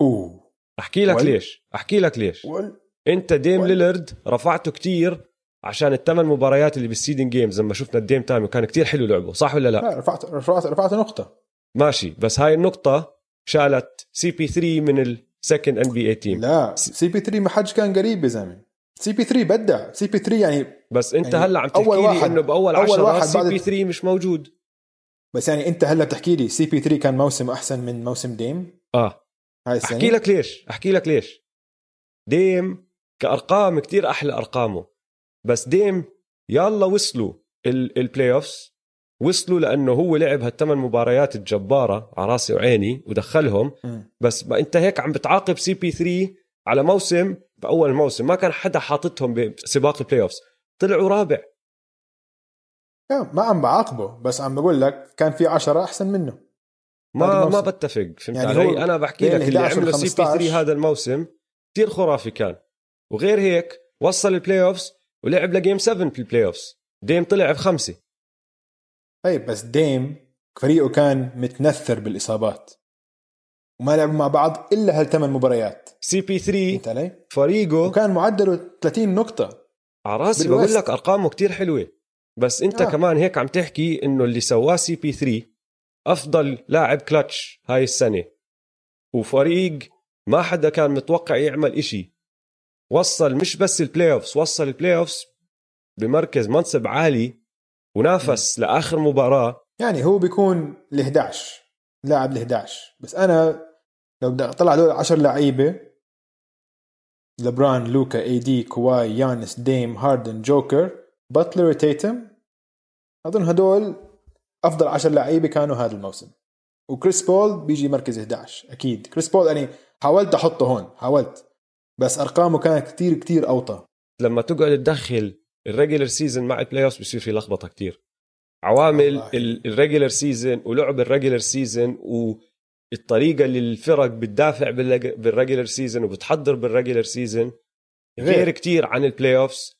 أوه. أحكي لك وال- ليش. أحكي لك ليش. وال- أنت ديم وال- ليلرد رفعته كتير عشان الثمان مباريات اللي بال seeding games لما شفنا ال Dame time وكان كتير حلو لعبه صح ولا لا؟ لا رفعت رفعت رفعت نقطة. ماشي بس هاي النقطة شالت CP3 من ال second NBA team لا CP3 ما حدش كان قريب يا زلمة. CP3 بدع. CP3 يعني بس انت يعني هلا عم تحكي لي إنه بأول أول 10 واحد CP3 مش موجود. بس يعني انت هلا بتحكي لي CP3 كان موسم أحسن من موسم ديم آه. هاي السنة؟ أحكي لك ليش. أحكي لك ليش. ديم كأرقام كتير أحلى أرقامه. بس ديم يلا وصلوا ال playoffs وصلوا لأنه هو لعب هالثمان مباريات الجبارة على راسي وعيني ودخلهم. بس ما أنت هيك عم بتعاقب CP3 على موسم باول الموسم ما كان حدا حاططهم بسباق ال playoffs طلعوا رابع. ما عم بعاقبه بس عم بقول لك كان في عشرة أحسن منه. ما ما. بتفق فهمت يعني علي؟ أنا بحكي لك اللي 11 عمله سي بي 15 3 هذا الموسم كثير خرافي كان. وغير هيك وصل ال playoffs ولعب ل game 7 في ال playoffs ديم طلع بخمسة. طيب بس ديم فريقه كان متنثر بالإصابات وما لعبوا مع بعض إلا هالثمان مباريات CP3 فهمت علي؟ فريقه وكان معدله 30 نقطة على راسي. بقول لك أرقامه كتير حلوة بس أنت آه. كمان هيك عم تحكي إنه اللي سواه CP3 أفضل لاعب كلتش هاي السنة وفريق ما حدا كان متوقع يعمل إشي وصل مش بس ال playoffs وصل ال playoffs بمركز منصب عالي ونافس لآخر مباراة. يعني هو بيكون ال 11 لاعب ال 11 بس أنا لو بدي أطلع دول 10 لعيبة لبران لوكا اي دي كواي يانس ديم هاردن جوكر باتلر تيتم أظن هدول أفضل 10 لعيبة كانوا هذا الموسم. وكريس بول بيجي مركز 11 أكيد. كريس بول يعني حاولت أحطه هون حاولت. بس أرقامه كانت كتير كتير أوطى. لما تقعد تدخل ال regular season مع ال playoff بصير في لخبطة كتير. عوامل. ال regular season ولعب ال regular season والطريقة اللي الفرق بتدافع بال regular season وبتحضر بال regular season غير كتير عن ال playoffs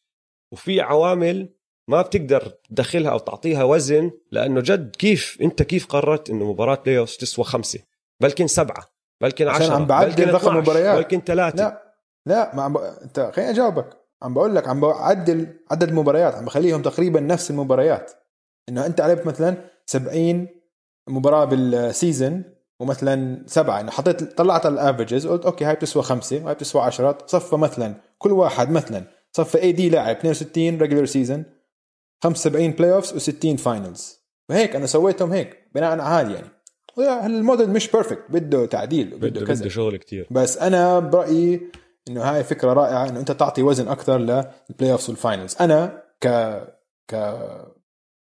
وفي عوامل ما بتقدر تدخلها أو تعطيها وزن لأنه جد كيف أنت كيف قررت إنه مباراة playoff تسوى خمسة؟ بلكن سبعة بلكن عشان عم بعدل بلكن رقم 12 مباريات. بلكن ثلاثة. لا لا ما عم ب... أنت خليني أجاوبك. عم بقول لك عم بعدل عدد المباريات عم بخليهم تقريبا نفس المباريات. إنه أنت لعبت مثلا 70 مباراة بال season ومثلا سبعة. إنه حطيت طلعت ال averages قلت okay هاي بتسوى خمسة وهاي بتسوى 10 صفى مثلا كل واحد مثلا. صفى AD لاعب 62 regular season 75 playoffs و60 finals وهيك أنا سويتهم هيك بناء على هذا يعني. الموديل مش perfect بده تعديل بده بده كذا. بده شغل كتير. بس أنا برأيي إنه هاي فكرة رائعة إنه أنت تعطي وزن أكثر لل playoffs وال finals أنا ك ك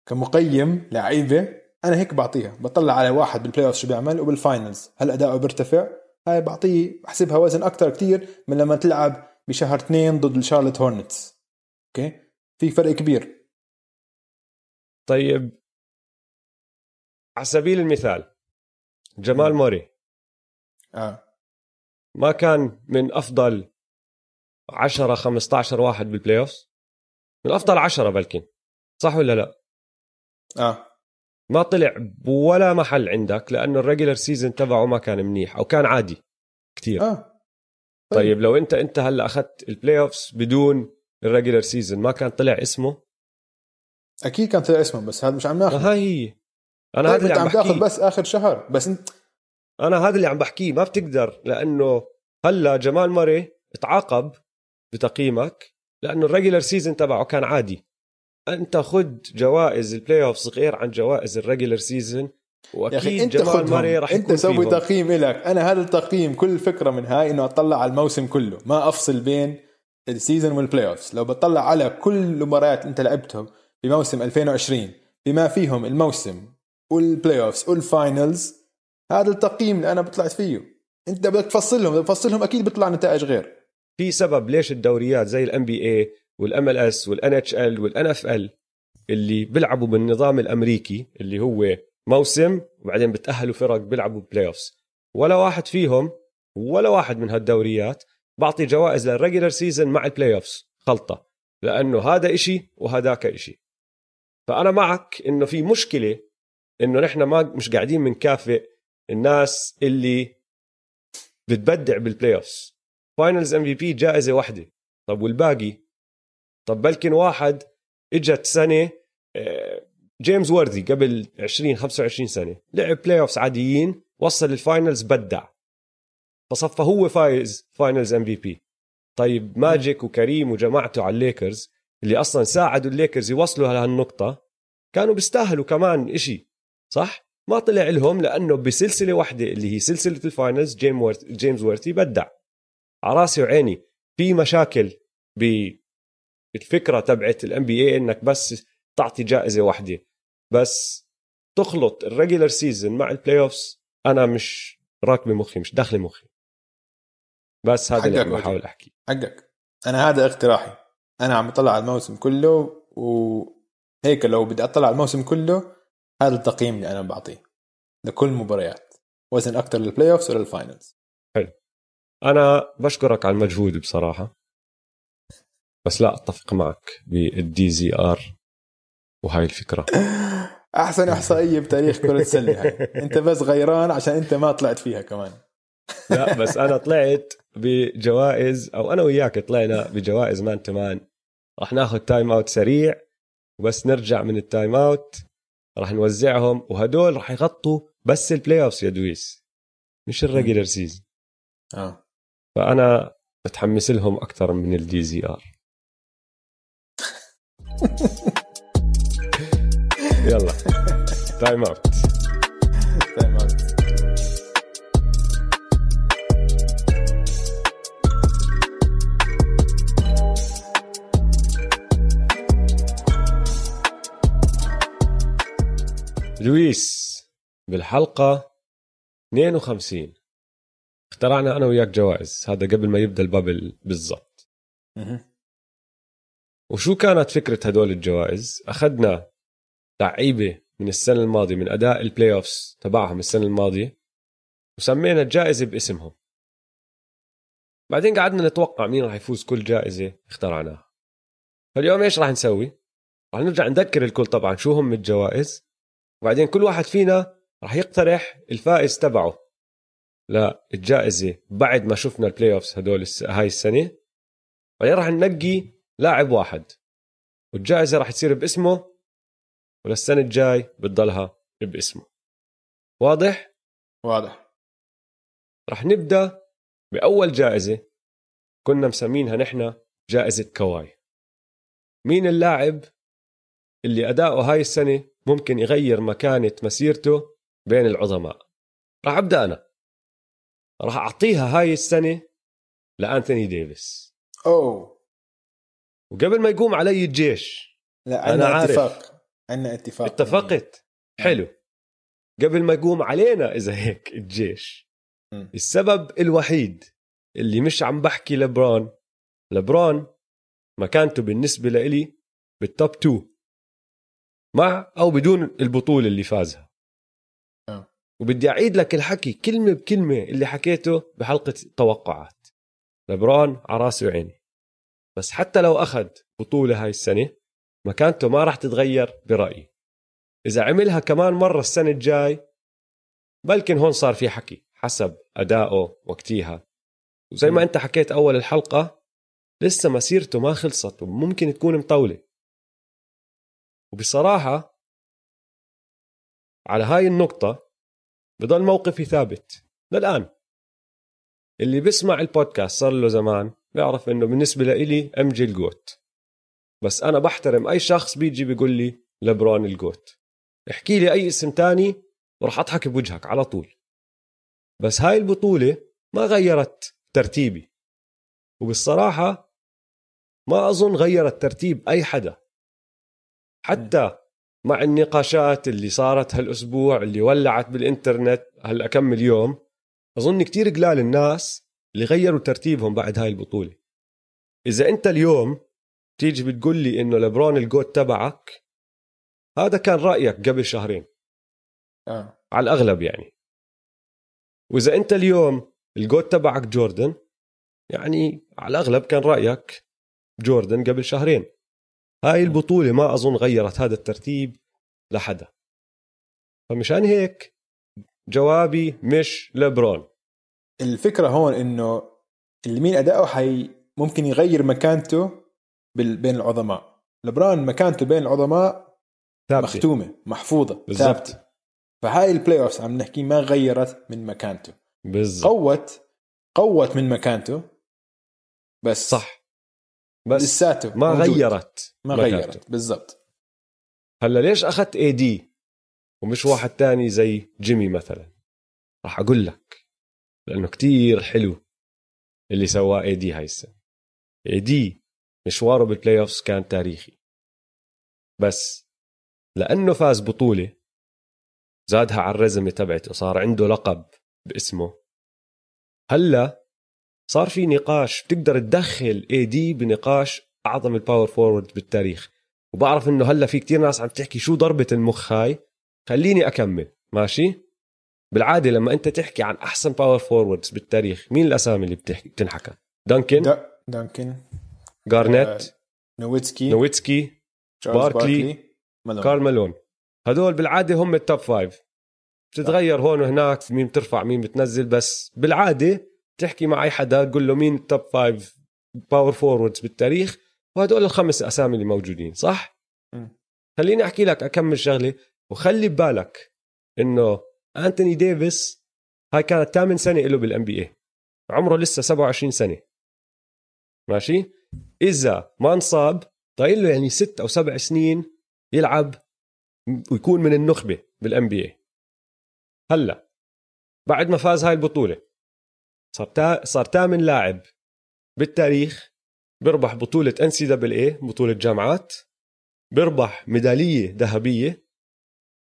كمقيم لعيبة أنا هيك بعطيها. بطلع على واحد بال playoff شو بيعمل وبال finals هل أداؤه بيرتفع؟ هاي بعطيه بحسبها وزن أكثر كتير من لما تلعب بشهر اثنين ضد ال Charlotte Hornets. okay؟ في فرق كبير. طيب. على سبيل المثال جمال. موراي. آه. ما كان من أفضل 10 15 واحد بال playoff من أفضل 10 بلكن صح ولا لا؟ آه. ما طلع بولا محل عندك لأنه ال regular season تبعه ما كان منيح أو كان عادي كتير. آه. طيب. لو أنت أنت هلأ أخذت ال playoffs بدون ال regular season ما كان طلع اسمه؟ أكيد كان طلع اسمه بس هذا مش عم ناخذ. هاي هي. أنا طيب هذا عم تاخذ بس آخر شهر بس أنت أنا هذا اللي عم بحكيه ما بتقدر لأنه هلأ جمال موراي تعاقب بتقييمك لأنه ال regular season تبعه كان عادي. أنت خد جوائز البلاي اوف غير عن جوائز ال regular season وأكيد أنت جمال موراي راح أنت يكون سوي. تقييم لك أنا هذا التقييم كل الفكرة من هاي إنه أطلع على الموسم كله. ما أفصل بين ال season وال playoffs لو بطلع على كل المباريات أنت لعبتهم بموسم 2020 بما فيهم الموسم وال playoffs وال finals هذا التقييم اللي أنا طلعت فيه. أنت بدك تفصلهم بدك تفصلهم أكيد بيطلع نتائج غير. في سبب ليش الدوريات زي ال NBA وال MLS وال NHL وال NFL اللي بيلعبوا بالنظام الأمريكي اللي هو موسم وبعدين بتأهلوا فرق بيلعبوا playoffs ولا واحد فيهم ولا واحد من هالدوريات بعطي جوائز لل regular season مع ال playoffs خلطة. لأنه هذا إشي وهذاك إشي. فأنا معك إنه في مشكلة إنه نحن ما مش قاعدين بنكافئ الناس اللي بتبدع بال playoffs finals MVP جائزة واحدة. طب والباقي؟ طب بلكن واحد إجت سنة آه، جيمس وورثي قبل 20 25 سنة. لعب playoffs عاديين وصل ال finals بدع. فصفى هو فايز finals MVP طيب ماجيك وكريم وجماعته على الليكرز اللي أصلا ساعدوا الليكرز يوصلوا لهالنقطة كانوا بيستاهلوا كمان إشي صح؟ ما طلع لهم لأنه بسلسلة واحدة اللي هي سلسلة ال finals جيم وورث جيمس وورثي بدع. على راسي وعيني. في مشاكل بالفكرة تبعت ال NBA إنك بس تعطي جائزة واحدة. بس تخلط ال regular season مع ال playoffs أنا مش راكبة مخي مش داخلة مخي. بس هذا اللي بحاول أحكي. حقك. أنا هذا اقتراحي. أنا عم بطلع على الموسم كله وهيك لو بدي أطلع على الموسم كله هذا التقييم اللي أنا بعطيه لكل مباريات وزن أكثر لل playoffs ولا ال finals حلو. أنا بشكرك على المجهود بصراحة بس لا أتفق معك بال DZR وهاي الفكرة. أحسن إحصائية بتاريخ كرة السلة أنت بس غيران عشان أنت ما طلعت فيها كمان. لا بس أنا طلعت بجوائز أو أنا وياك طلعنا بجوائز man to man راح ناخذ timeout سريع وبس نرجع من ال timeout راح نوزعهم وهدول راح يغطوا بس ال playoffs يا دويس. مش ال regular season آه. فأنا متحمس لهم أكثر من ال DZR يلا. timeout timeout لويس بالحلقة 52 اخترعنا أنا وياك جوائز. هذا قبل ما يبدأ البابل بالضبط. وشو كانت فكرة هدول الجوائز؟ أخذنا لعيبة من السنة الماضية من أداء البلاي أوفس تبعهم السنة الماضية وسمينا الجائزة باسمهم. بعدين قعدنا نتوقع مين راح يفوز كل جائزة اخترعناها. فاليوم إيش راح نسوي؟ راح نرجع نذكر الكل طبعا شو هم الجوائز. وبعدين كل واحد فينا راح يقترح الفائز تبعه للجائزة بعد ما شفنا ال playoffs هدول هاي السنة. بعدين راح ننقي لاعب واحد. والجائزة راح تصير باسمه وللسنة الجاي بتضلها باسمه. واضح؟ واضح. راح نبدأ بأول جائزة كنا مسمينها نحن جائزة كواي. مين اللاعب اللي أداؤه هاي السنة ممكن يغير مكانة مسيرته بين العظماء. راح أبدأ أنا. راح أعطيها هاي السنة لأنتوني ديفيس. أوه. وقبل ما يقوم علي الجيش لا أنا عارف. اتفاق. عندنا اتفاق. اتفقت. حلو. قبل ما يقوم علينا إذا هيك الجيش م. السبب الوحيد اللي مش عم بحكي لبران لبران مكانته بالنسبة لإلي بالتوب 2 مع أو بدون البطولة اللي فازها. أه. وبدي أعيد لك الحكي كلمة بكلمة اللي حكيته بحلقة توقعات. لبران على راسي وعيني بس حتى لو أخذ بطولة هاي السنة مكانته ما راح تتغير برأيي. إذا عملها كمان مرة السنة الجاي بلكن هون صار في حكي حسب أدائه وقتيها. وزي ما أنت حكيت أول الحلقة لسه مسيرته ما خلصت وممكن تكون مطولة. وبصراحة على هاي النقطة بضل موقفي ثابت للآن. اللي بيسمع البودكاست صار له زمان بيعرف إنه بالنسبة لإلي MJ ال GOAT بس أنا بحترم أي شخص بيجي بيقول لي لبرون الجوت. احكي لي أي اسم تاني وراح أضحك بوجهك على طول. بس هاي البطولة ما غيرت ترتيبي. وبالصراحة ما أظن غيرت ترتيب أي حدا. حتى مع النقاشات اللي صارت هالأسبوع اللي ولعت بالإنترنت هلا كم اليوم أظن كتير قلال الناس اللي غيروا ترتيبهم بعد هاي البطولة. إذا أنت اليوم تيجي بتقول لي إنه لبرون الجوت تبعك هذا كان رأيك قبل شهرين. آه. على الأغلب يعني. وإذا أنت اليوم الجوت تبعك جوردن يعني على الأغلب كان رأيك جوردن قبل شهرين. هاي البطولة ما أظن غيرت هذا الترتيب لحدا. فمشان هيك جوابي مش لبرون الفكرة هون إنه اللي مين أداؤه حي ممكن يغير مكانته بين العظماء. لبرون مكانته بين العظماء ثابتة. مختومة محفوظة بالضبط. فهاي ال playoff عم نحكي ما غيرت من مكانته. بالضبط. قوّت قوّت من مكانته بس صح. بس لساته ما موجود. غيرت ما غيرت بالضبط. هلا ليش أخذت AD ومش واحد تاني زي جيمي مثلا؟ راح أقول لك لأنه كتير حلو اللي سواه AD هاي السنة. AD مشواره بال playoffs كان تاريخي. بس لأنه فاز بطولة زادها على ال résumé تبعته صار عنده لقب باسمه. هلا صار في نقاش بتقدر تدخل AD بنقاش أعظم ال power forward بالتاريخ. وبعرف إنه هلأ في كتير ناس عم تحكي شو ضربة المخ هاي. خليني أكمل. ماشي؟ بالعادة لما أنت تحكي عن أحسن power forwards بالتاريخ مين الأسامي اللي بتحكي بتنحكى؟ دانكن؟ دا دانكن. جارنيت؟ آه، نويتسكي. نويتسكي؟ باركلي، باركلي. كارل مالون. هدول بالعادة هم ال top five بتتغير هون وهناك مين بترفع مين بتنزل بس بالعادة تحكي مع اي حدا تقول له مين ال top five power forwards بالتاريخ وهدول الخمس أسامي اللي موجودين صح؟ م. خليني أحكي لك أكمل شغلة وخلي ببالك إنه أنتوني ديفيس هاي كانت ثامن سنة له بال NBA عمره لسه 27 سنة ماشي إذا ما انصاب ضايل له يعني ست أو سبع سنين يلعب ويكون من النخبة بال NBA هلأ بعد ما فاز هاي البطولة صار تا... صار ثامن لاعب بالتاريخ بيربح بطولة NCAA بطولة جامعات بيربح ميدالية ذهبية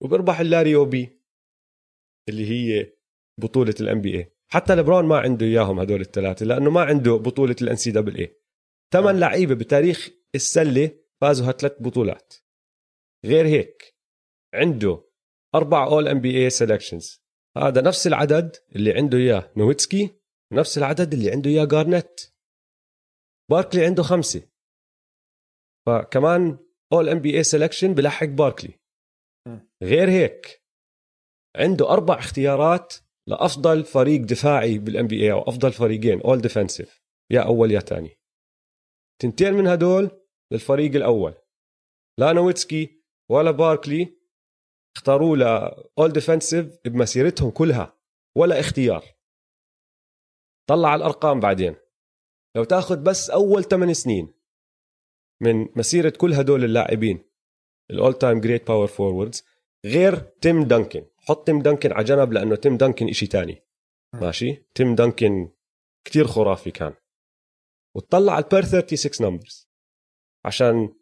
وبيربح ال Larry O'B اللي هي بطولة ال NBA حتى لبرون ما عنده إياهم هدول الثلاثة لأنه ما عنده بطولة ال NCAA ثمان لعيبة بتاريخ السلة فازوا هالثلاث بطولات. غير هيك عنده أربع All-NBA selections هذا نفس العدد اللي عنده إياه نويتسكي نفس العدد اللي عنده إياه جارنيت باركلي عنده خمسة. فكمان All-NBA selection بلحق باركلي. غير هيك عنده أربع اختيارات لأفضل فريق دفاعي بال NBA أو أفضل فريقين All-Defensive يا أول يا ثاني تنتين من هدول للفريق الأول. لا نويتسكي ولا باركلي اختاروه ل All-Defensive بمسيرتهم كلها ولا اختيار. طلع على الأرقام بعدين. لو تأخذ بس أول 8 سنين من مسيرة كل هدول اللاعبين ال all-time great power forwards غير تيم دانكن. حط تيم دانكن على جنب لأنه تيم دانكن إشي تاني. ماشي؟ تيم دانكن كتير خرافي كان. وتطلع على ال per 36 numbers عشان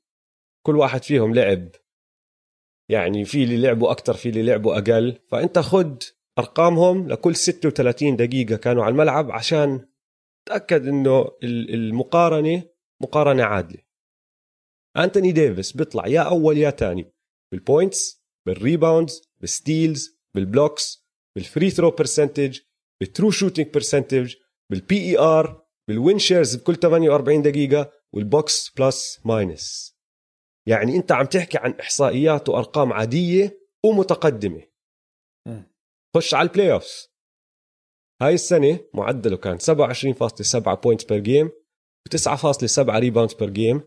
كل واحد فيهم لعب يعني في اللي لعبوا أكثر في اللي لعبوا أقل. فأنت خد أرقامهم لكل 36 دقيقة كانوا على الملعب عشان تأكد إنه ال- المقارنة مقارنة عادلة أنتوني ديفيس بيطلع يا أول يا ثاني بالبوينتس بالريباوندز بالستيلز بالبلوكس بالفري ثرو برسنتج بال true shooting percentage بال PER بال win shares بكل 48 دقيقة وال box plus minus يعني أنت عم تحكي عن إحصائيات وأرقام عادية ومتقدمة. خش على ال playoffs هاي السنة معدله كان 27.7 points per game و9.7 rebounds per game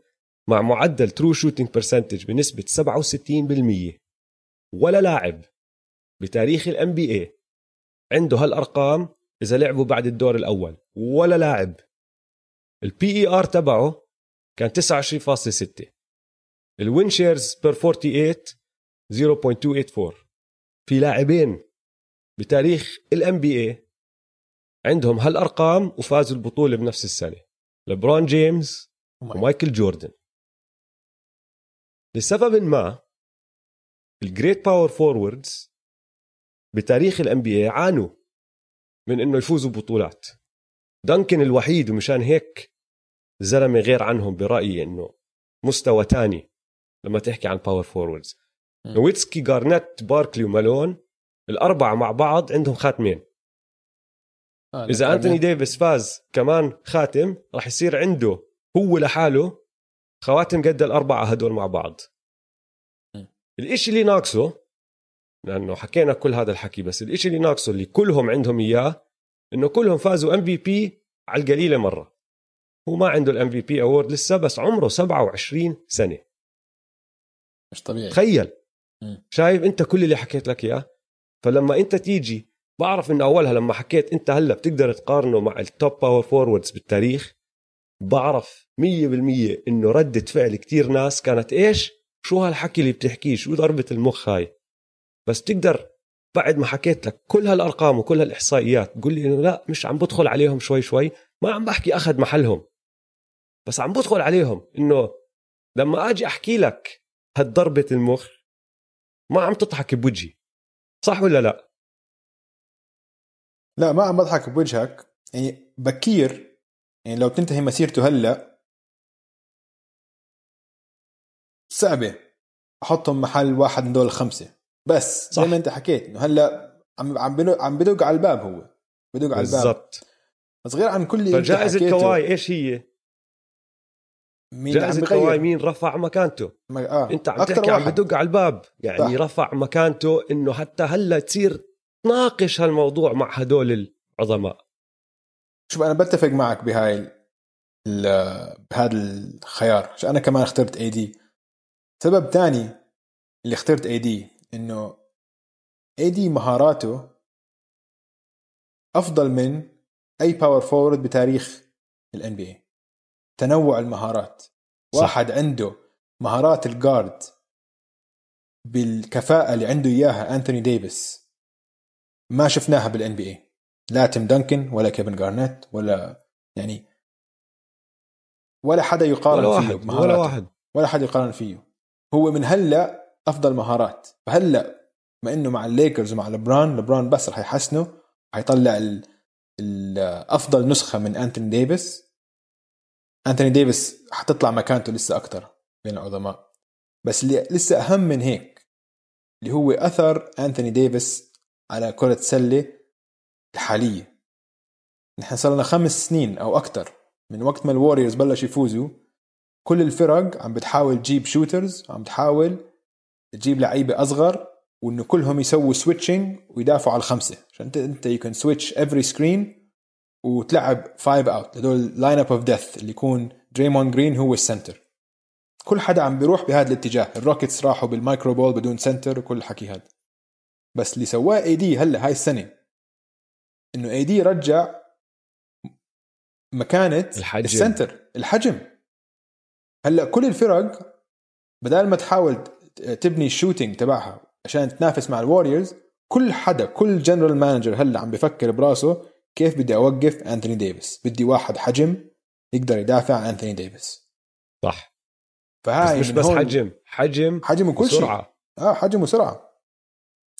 مع معدل true shooting percentage بنسبة 67% ولا لاعب بتاريخ ال NBA عنده هالأرقام إذا لعبوا بعد الدور الأول. ولا لاعب. ال PER تبعه كان 29.6 ال win shares per 48 0.284 في لاعبين بتاريخ ال NBA عندهم هالأرقام وفازوا البطولة بنفس السنة. لبرون جيمس ومايكل جوردن. لسبب ما ال great power forwards بتاريخ ال NBA عانوا من إنه يفوزوا ببطولات. دانكن الوحيد ومشان هيك زلمة غير عنهم برأيي إنه مستوى تاني لما تحكي عن power forwards م. نويتسكي جارنيت باركلي ومالون الأربعة مع بعض عندهم خاتمين. آه، إذا أنتوني. ديفيس فاز كمان خاتم راح يصير عنده هو لحاله خواتم قد الأربعة هدول مع بعض. م. الإشي اللي ناقصه لأنه حكينا كل هذا الحكي بس الإشي اللي ناقصه اللي كلهم عندهم إياه إنه كلهم فازوا MVP على القليلة مرة. هو ما عنده ال MVP award لسه بس عمره 27 سنة. مش طبيعي. تخيل. مم. شايف أنت كل اللي حكيت لك إياه؟ فلما انت تيجي بعرف انه أولها لما حكيت أنت هلأ بتقدر تقارنه مع ال top power forwards بالتاريخ بعرف 100% إنه ردة فعل كتير ناس كانت إيش؟ شو هالحكي اللي بتحكيه؟ شو ضربة المخ هاي؟ بس تقدر بعد ما حكيت لك كل هالأرقام وكل هالإحصائيات تقول لي إنه لا مش عم بدخل عليهم شوي شوي ما عم بحكي أخذ محلهم. بس عم بدخل عليهم إنه لما آجي أحكي لك هالضربة المخ ما عم تضحك بوجهي. صح ولا لا؟ لا ما عم بضحك بوجهك. يعني بكير يعني لو تنتهي مسيرته هلا صعبة. أحطهم محل واحد من دول الخمسة. بس صح. زي ما انت حكيت إنه هلا عم عم عم بدق على الباب هو. بدق على الباب. بالضبط. بس غير عن كل اللي فجائزة كواي إيش هي؟ مين جائزة مين رفع مكانته؟ ما... آه. أنت عم تحكي عم بدق على الباب. يعني صح. رفع مكانته إنه حتى هلأ تصير تناقش هالموضوع مع هدول العظماء. شوف أنا بتفق معك بهاي بهذا الخيار. عشان أنا كمان اخترت AD سبب تاني اللي اخترت AD إنه AD مهاراته أفضل من أي power forward بتاريخ ال NBA تنوع المهارات. صح. واحد عنده مهارات ال guard بالكفاءة اللي عنده إياها انتوني ديفيس ما شفناها بال NBA لا تيم دانكن ولا كيفن جارنيت ولا يعني ولا حدا يقارن ولا فيه واحد ولا واحد. ولا حدا يقارن فيه. هو من هلا أفضل مهارات. فهلا ما إنه مع الليكرز ومع لبران لبران بس رح يحسنه حيطلع. أفضل نسخة من انتوني ديفيس انتوني ديفيس حتطلع مكانته لسه أكثر بين العظماء. بس اللي لسه أهم من هيك اللي هو أثر انتوني ديفيس على كرة السله الحالية. نحن صار لنا خمس سنين أو أكثر من وقت ما الوريورز بلش يفوزوا كل الفرق عم بتحاول تجيب shooters عم بتحاول تجيب لعيبة أصغر وإنه كلهم يسووا switching ويدافعوا على الخمسة. عشان انت you can switch every screen وتلعب five out هدول lineup of death اللي يكون دريمون جرين هو ال center كل حدا عم بيروح بهذا الاتجاه. الروكيتس راحوا بال micro ball بدون center وكل الحكي هذا. بس اللي سواه AD هلا هاي السنة. إنه AD رجع مكانة الحجم. ال center الحجم. هلا كل الفرق بدل ما تحاول تبني ال shooting تبعها عشان تنافس مع الوريورز كل حدا كل general manager هلا عم بفكر براسه كيف بدي أوقف أنتوني ديفيس؟ بدي واحد حجم يقدر يدافع عن أنتوني ديفيس. صح. فهاي بس مش بس حجم حجم حجم وكل شيء. سرعه آه حجم وسرعة.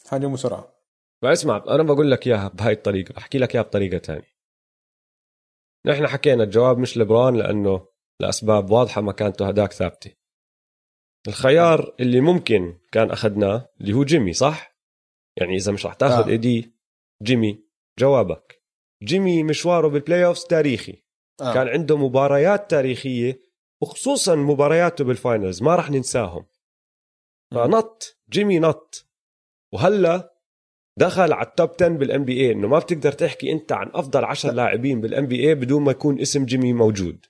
حجم وسرعة. فاسمع أنا بقول لك إياها بهاي الطريقة. احكي لك إياها بطريقة ثانية نحن حكينا الجواب مش لبران لأنه لأسباب واضحة مكانته هداك ثابتة. الخيار اللي ممكن كان أخذناه اللي هو جيمي صح؟ يعني إذا مش رح تأخذ آه. AD جيمي جوابك. جيمي مشواره بال playoffs تاريخي. آه. كان عنده مباريات تاريخية وخصوصا مبارياته بال finals ما رح ننساهم. فنط جيمي نط. وهلا دخل على ال top 10 بال NBA إنه ما بتقدر تحكي أنت عن أفضل 10 لاعبين بال NBA بدون ما يكون اسم جيمي موجود.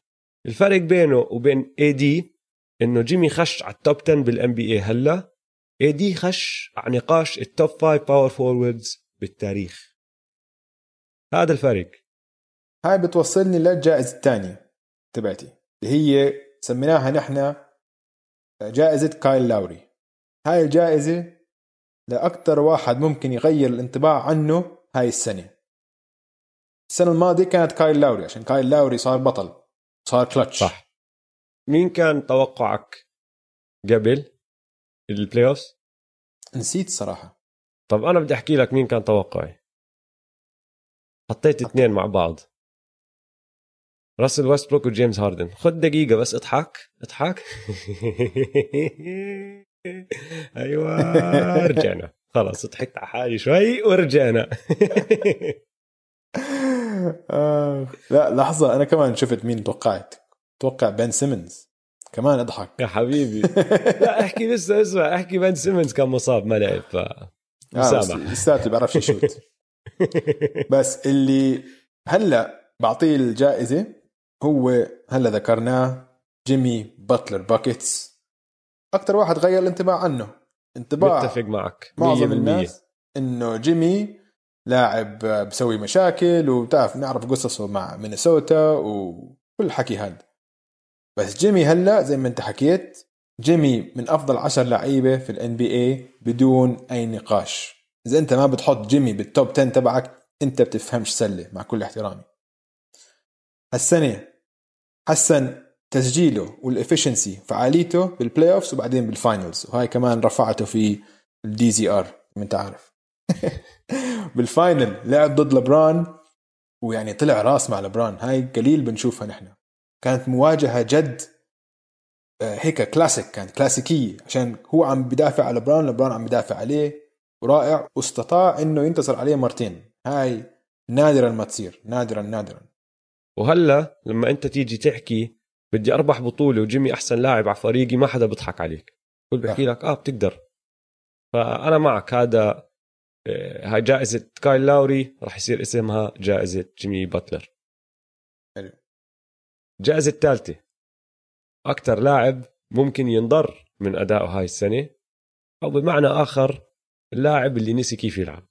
الفرق بينه وبين AD إنه جيمي خش على ال top 10 بال NBA هلا. AD خش على نقاش ال top 5 power forwards بالتاريخ. هذا الفرق هاي بتوصلني للجائزة الثانية تبعتي اللي هي سميناها نحن جائزة كايل لاوري. هاي الجائزة لأكثر واحد ممكن يغير الانطباع عنه هاي السنة. السنة الماضية كانت كايل لاوري عشان كايل لاوري صار بطل صار كلتش. صح. مين كان توقعك قبل ال playoff نسيت صراحة. طب أنا بدي أحكي لك مين كان توقعي. حطيت اثنين مع بعض. راسل ويستبروك وجيمس هاردن. خد دقيقة بس اضحك. اضحك. أيوه رجعنا. خلاص ضحكت على حالي شوي ورجعنا. آه. لا لحظة أنا كمان شفت مين توقعت. أتوقع بن سيمنز. كمان اضحك. يا حبيبي. لا احكي لسه اسمع احكي بن سيمنز كان مصاب ما لعب ف مسامح. آه لساته بيعرفش يشوت. بس اللي هلا بعطيه الجائزة هو هلا ذكرناه جيمي باتلر buckets. أكثر واحد غير الانطباع عنه. انطباع متفق معك. معظم الناس إنه جيمي لاعب بسوي مشاكل وبتعرف نعرف قصصه مع مينيسوتا وكل الحكي هذا بس جيمي هلا زي ما انت حكيت جيمي من أفضل عشر لعيبة في ال NBA بدون أي نقاش. إذا أنت ما بتحط جيمي بال top 10 تبعك أنت بتفهمش سلة مع كل احترامي. هالسنة حسن تسجيله وال efficiency فعاليته بال playoffs وبعدين بال finals وهاي كمان رفعته في الدي زي ار انت عارف بال final لعب ضد لبران ويعني طلع راس مع لبران هاي قليل بنشوفها نحن. كانت مواجهة جد آه، هيك كلاسيك كانت كلاسيكيه عشان هو عم بدافع على لبران لبران عم بدافع عليه. ورائع واستطاع إنه ينتصر عليه مرتين. هاي نادرا ما تصير. نادرا نادرا. وهلا لما أنت تيجي تحكي بدي أربح بطولة وجيمي أحسن لاعب على فريقي ما حدا بيضحك عليك. كل بحكي لك آه بتقدر. فأنا معك هذا آه، هاي جائزة كايل لاوري راح يصير اسمها جائزة جيمي باتلر. حلو. الجائزة الثالثة أكثر لاعب ممكن ينضر من أدائه هاي السنة أو بمعنى آخر اللاعب اللي نسي كيف يلعب.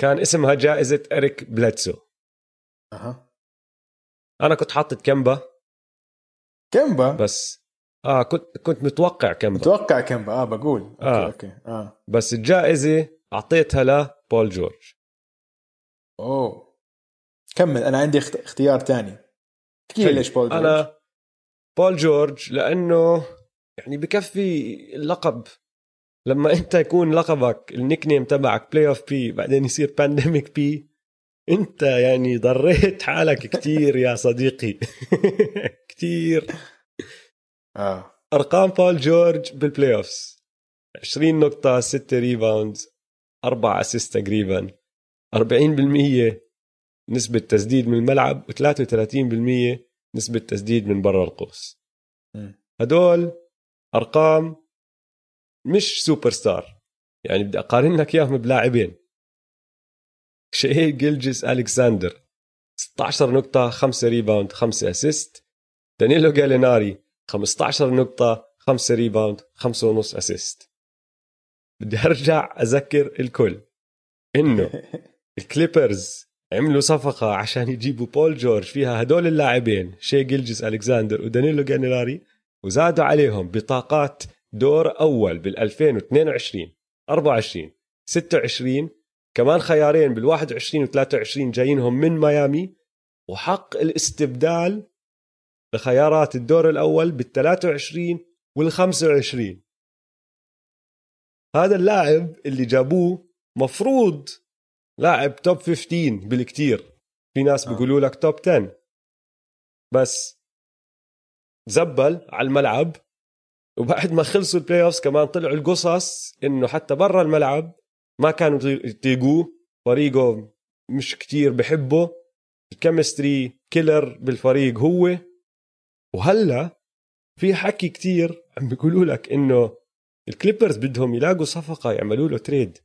كان اسمها جائزة إريك بلدسو. أها. أنا كنت حاطط كمبا كمبا بس. آه كنت كنت متوقع كمبا متوقع كمبا آه بقول. okay آه. okay. آه. بس الجائزة أعطيتها لبول جورج. أوه. كمل. أنا عندي اخت- اختيار تاني. احكي. ليش بول جورج؟ أنا بول جورج لأنه يعني بكفي اللقب لما انت يكون لقبك ال nickname تبعك Playoff P بعدين يصير Pandemic P انت يعني ضريت حالك كتير يا صديقي. كتير. آه. أرقام بول جورج بال playoffs 20 نقطة 6 rebound 4 assist تقريبا. 40% نسبة تسديد من الملعب و33% نسبة تسديد من برا القوس. هدول أرقام مش سوبر ستار يعني بدي اقارن لك إياهم بلاعبين. شاي جيلجس الكساندر 16 نقطة 5 rebound 5 assist دانيلو جاليناري 15 نقطة 5 rebound 5 ونص assist بدي أرجع أذكر الكل إنه الكليبرز عملوا صفقة عشان يجيبوا بول جورج فيها هدول اللاعبين شاي جيلجس الكساندر ودانيلو جاليناري وزادوا عليهم بطاقات دور أول بال 2022 24 26 كمان خيارين بال 21 و 23 جايينهم من ميامي وحق الاستبدال لخيارات الدور الأول بال 23 وال 25 هذا اللاعب اللي جابوه مفروض لاعب توب 15 بالكتير. في ناس آه. بيقولوا لك توب 10 بس زبل على الملعب. وبعد ما خلصوا ال playoffs كمان طلعوا القصص إنه حتى برا الملعب ما كانوا يطيقوه فريقه مش كتير بحبه ال chemistry killer بالفريق هو وهلا في حكي كتير عم بيقولوا لك إنه الكليبرز بدهم يلاقوا صفقة يعملوا له trade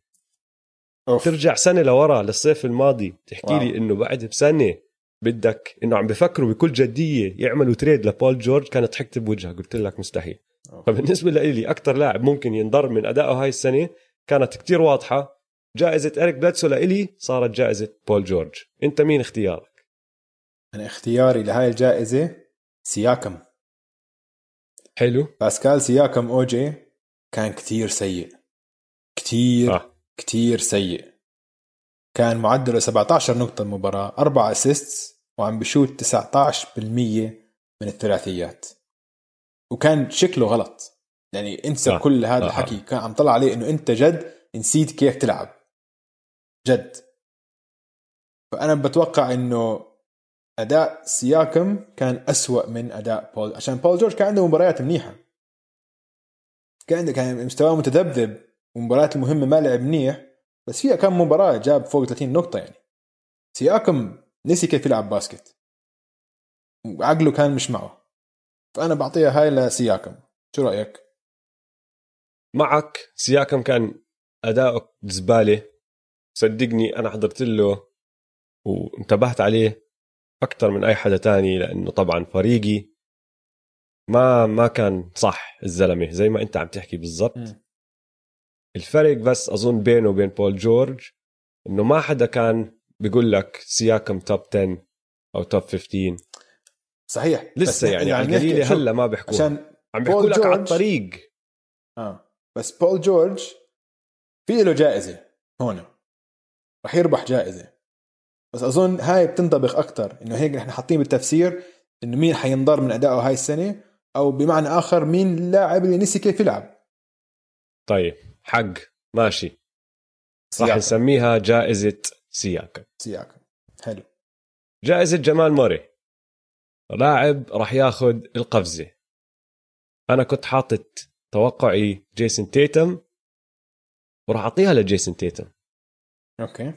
off. ترجع سنة لورا للصيف الماضي تحكي wow. لي إنه بعد بسنة بدك إنه عم بفكروا بكل جدية يعملوا trade لبول جورج كانت ضحكت بوجهها قلت لك مستحيل. فبالنسبة لي أكثر لاعب ممكن ينضر من ادائه هاي السنة كانت كتير واضحة. جائزة إريك بلدسو لإلي صارت جائزة بول جورج. أنت مين اختيارك؟ أنا اختياري لهاي الجائزة سياكم. حلو. باسكال سياكم اوجي كان كتير سيء. كتير آه. كتير سيء. كان معدله 17 نقطة المباراة 4 assists وعم بشوت 19% من الثلاثيات. وكان شكله غلط. يعني انسى آه. كل هذا آه. الحكي. كان عم طلع عليه إنه أنت جد نسيت كيف تلعب. جد. فأنا بتوقع إنه أداء سياكم كان أسوأ من أداء بول عشان بول جورج كان عنده مباريات منيحة. كان عنده كان مستواه متذبذب والمباريات المهمة ما لعب منيح بس فيها كم مباراة جاب فوق 30 نقطة يعني. سياكم نسي كيف يلعب باسكت. وعقله كان مش معه. فانا بعطيها هاي لسياكم. شو رأيك؟ معك. سياكم كان اداؤه زبالة. صدقني أنا حضرت له وانتبهت عليه أكثر من أي حدا تاني لأنه طبعا فريقي ما ما كان صح الزلمة زي ما أنت عم تحكي بالضبط. الفرق بس أظن بينه وبين بول جورج إنه ما حدا كان بيقول لك سياكم توب 10 أو توب 15 صحيح. لسه يعني على نحكي- القليله هلا ما بيحكوها. عشان عم بيحكوا لك على الطريق آه. بس بول جورج في له جائزة هون. رح يربح جائزة. بس أظن هاي بتنطبق أكثر إنه هيك نحن حاطين بالتفسير إنه مين حينضر من أدائه هاي السنة أو بمعنى آخر مين اللاعب اللي نسي كيف يلعب. طيب حق. ماشي. راح سياكا نسميها جائزة سياكا سياكا حلو. جائزة جمال موري. لاعب راح ياخذ القفزة. أنا كنت حاطط توقعي جيسون تيتم وراح أعطيها لجيسون تيتم. okay.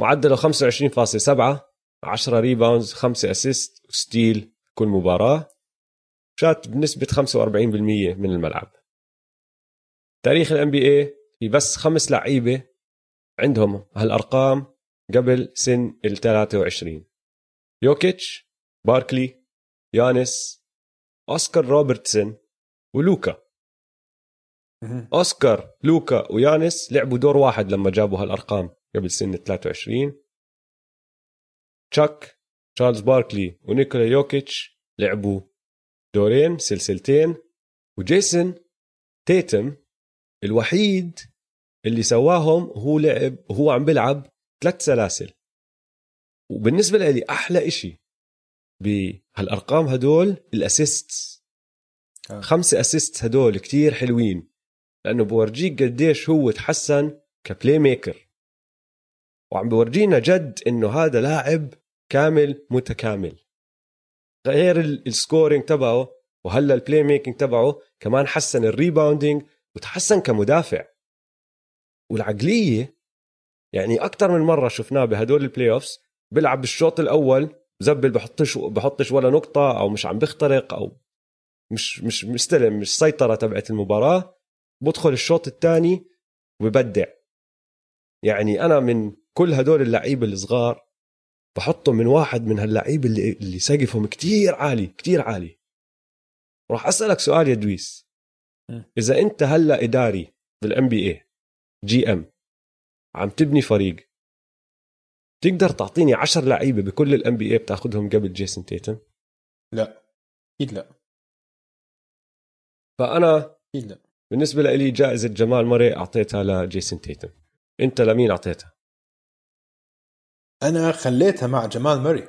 معدله 25.7 10 rebounds 5 assist و steal كل مباراة. شات بنسبة 45% من الملعب. تاريخ ال NBA في بس خمس لعيبة عندهم هالأرقام قبل سن ال 23 يوكيتش باركلي يانس اوسكار روبرتسون ولوكا مهم. اوسكار لوكا ويانس لعبوا دور واحد لما جابوا هالأرقام قبل سن 23 تشاك تشارلز باركلي ونيكولا يوكيتش لعبوا دورين سلسلتين. وجيسون تيتم الوحيد اللي سواهم هو لعب وهو عم بيلعب ثلاث سلاسل. وبالنسبة لي أحلى إشي بهالأرقام هدول ال assist آه. خمسة assist هدول كتير حلوين لأنه بورجيك قديش هو تحسن ك playmaker وعم بورجينا جد إنه هذا لاعب كامل متكامل. غير ال- ال scoring تبعه وهلأ ال playmaking تبعه كمان حسن ال rebounding وتحسن كمدافع. والعقلية يعني أكثر من مرة شفناه بهدول ال playoffs بيلعب بالشوط الأول بزبل بحطش بحطش ولا نقطة أو مش عم بيخترق أو مش مش مستلم مش سيطرة تبعت المباراة. بدخل الشوط الثاني وببدع. يعني أنا من كل هدول اللعيبة الصغار بحطه من واحد من هاللعيبة اللي اللي سقفهم كتير عالي كتير عالي. راح أسألك سؤال يا دويس. م. إذا أنت هلأ إداري بال NBA GM عم تبني فريق تقدر تعطيني عشر لعيبة بكل ال NBA بتاخذهم قبل جيسون تيتم لا. أكيد لا. فأنا أكيد لا. بالنسبة لي جائزة جمال مري أعطيتها لجيسون تيتم أنت لمين أعطيتها؟ أنا خليتها مع جمال مurray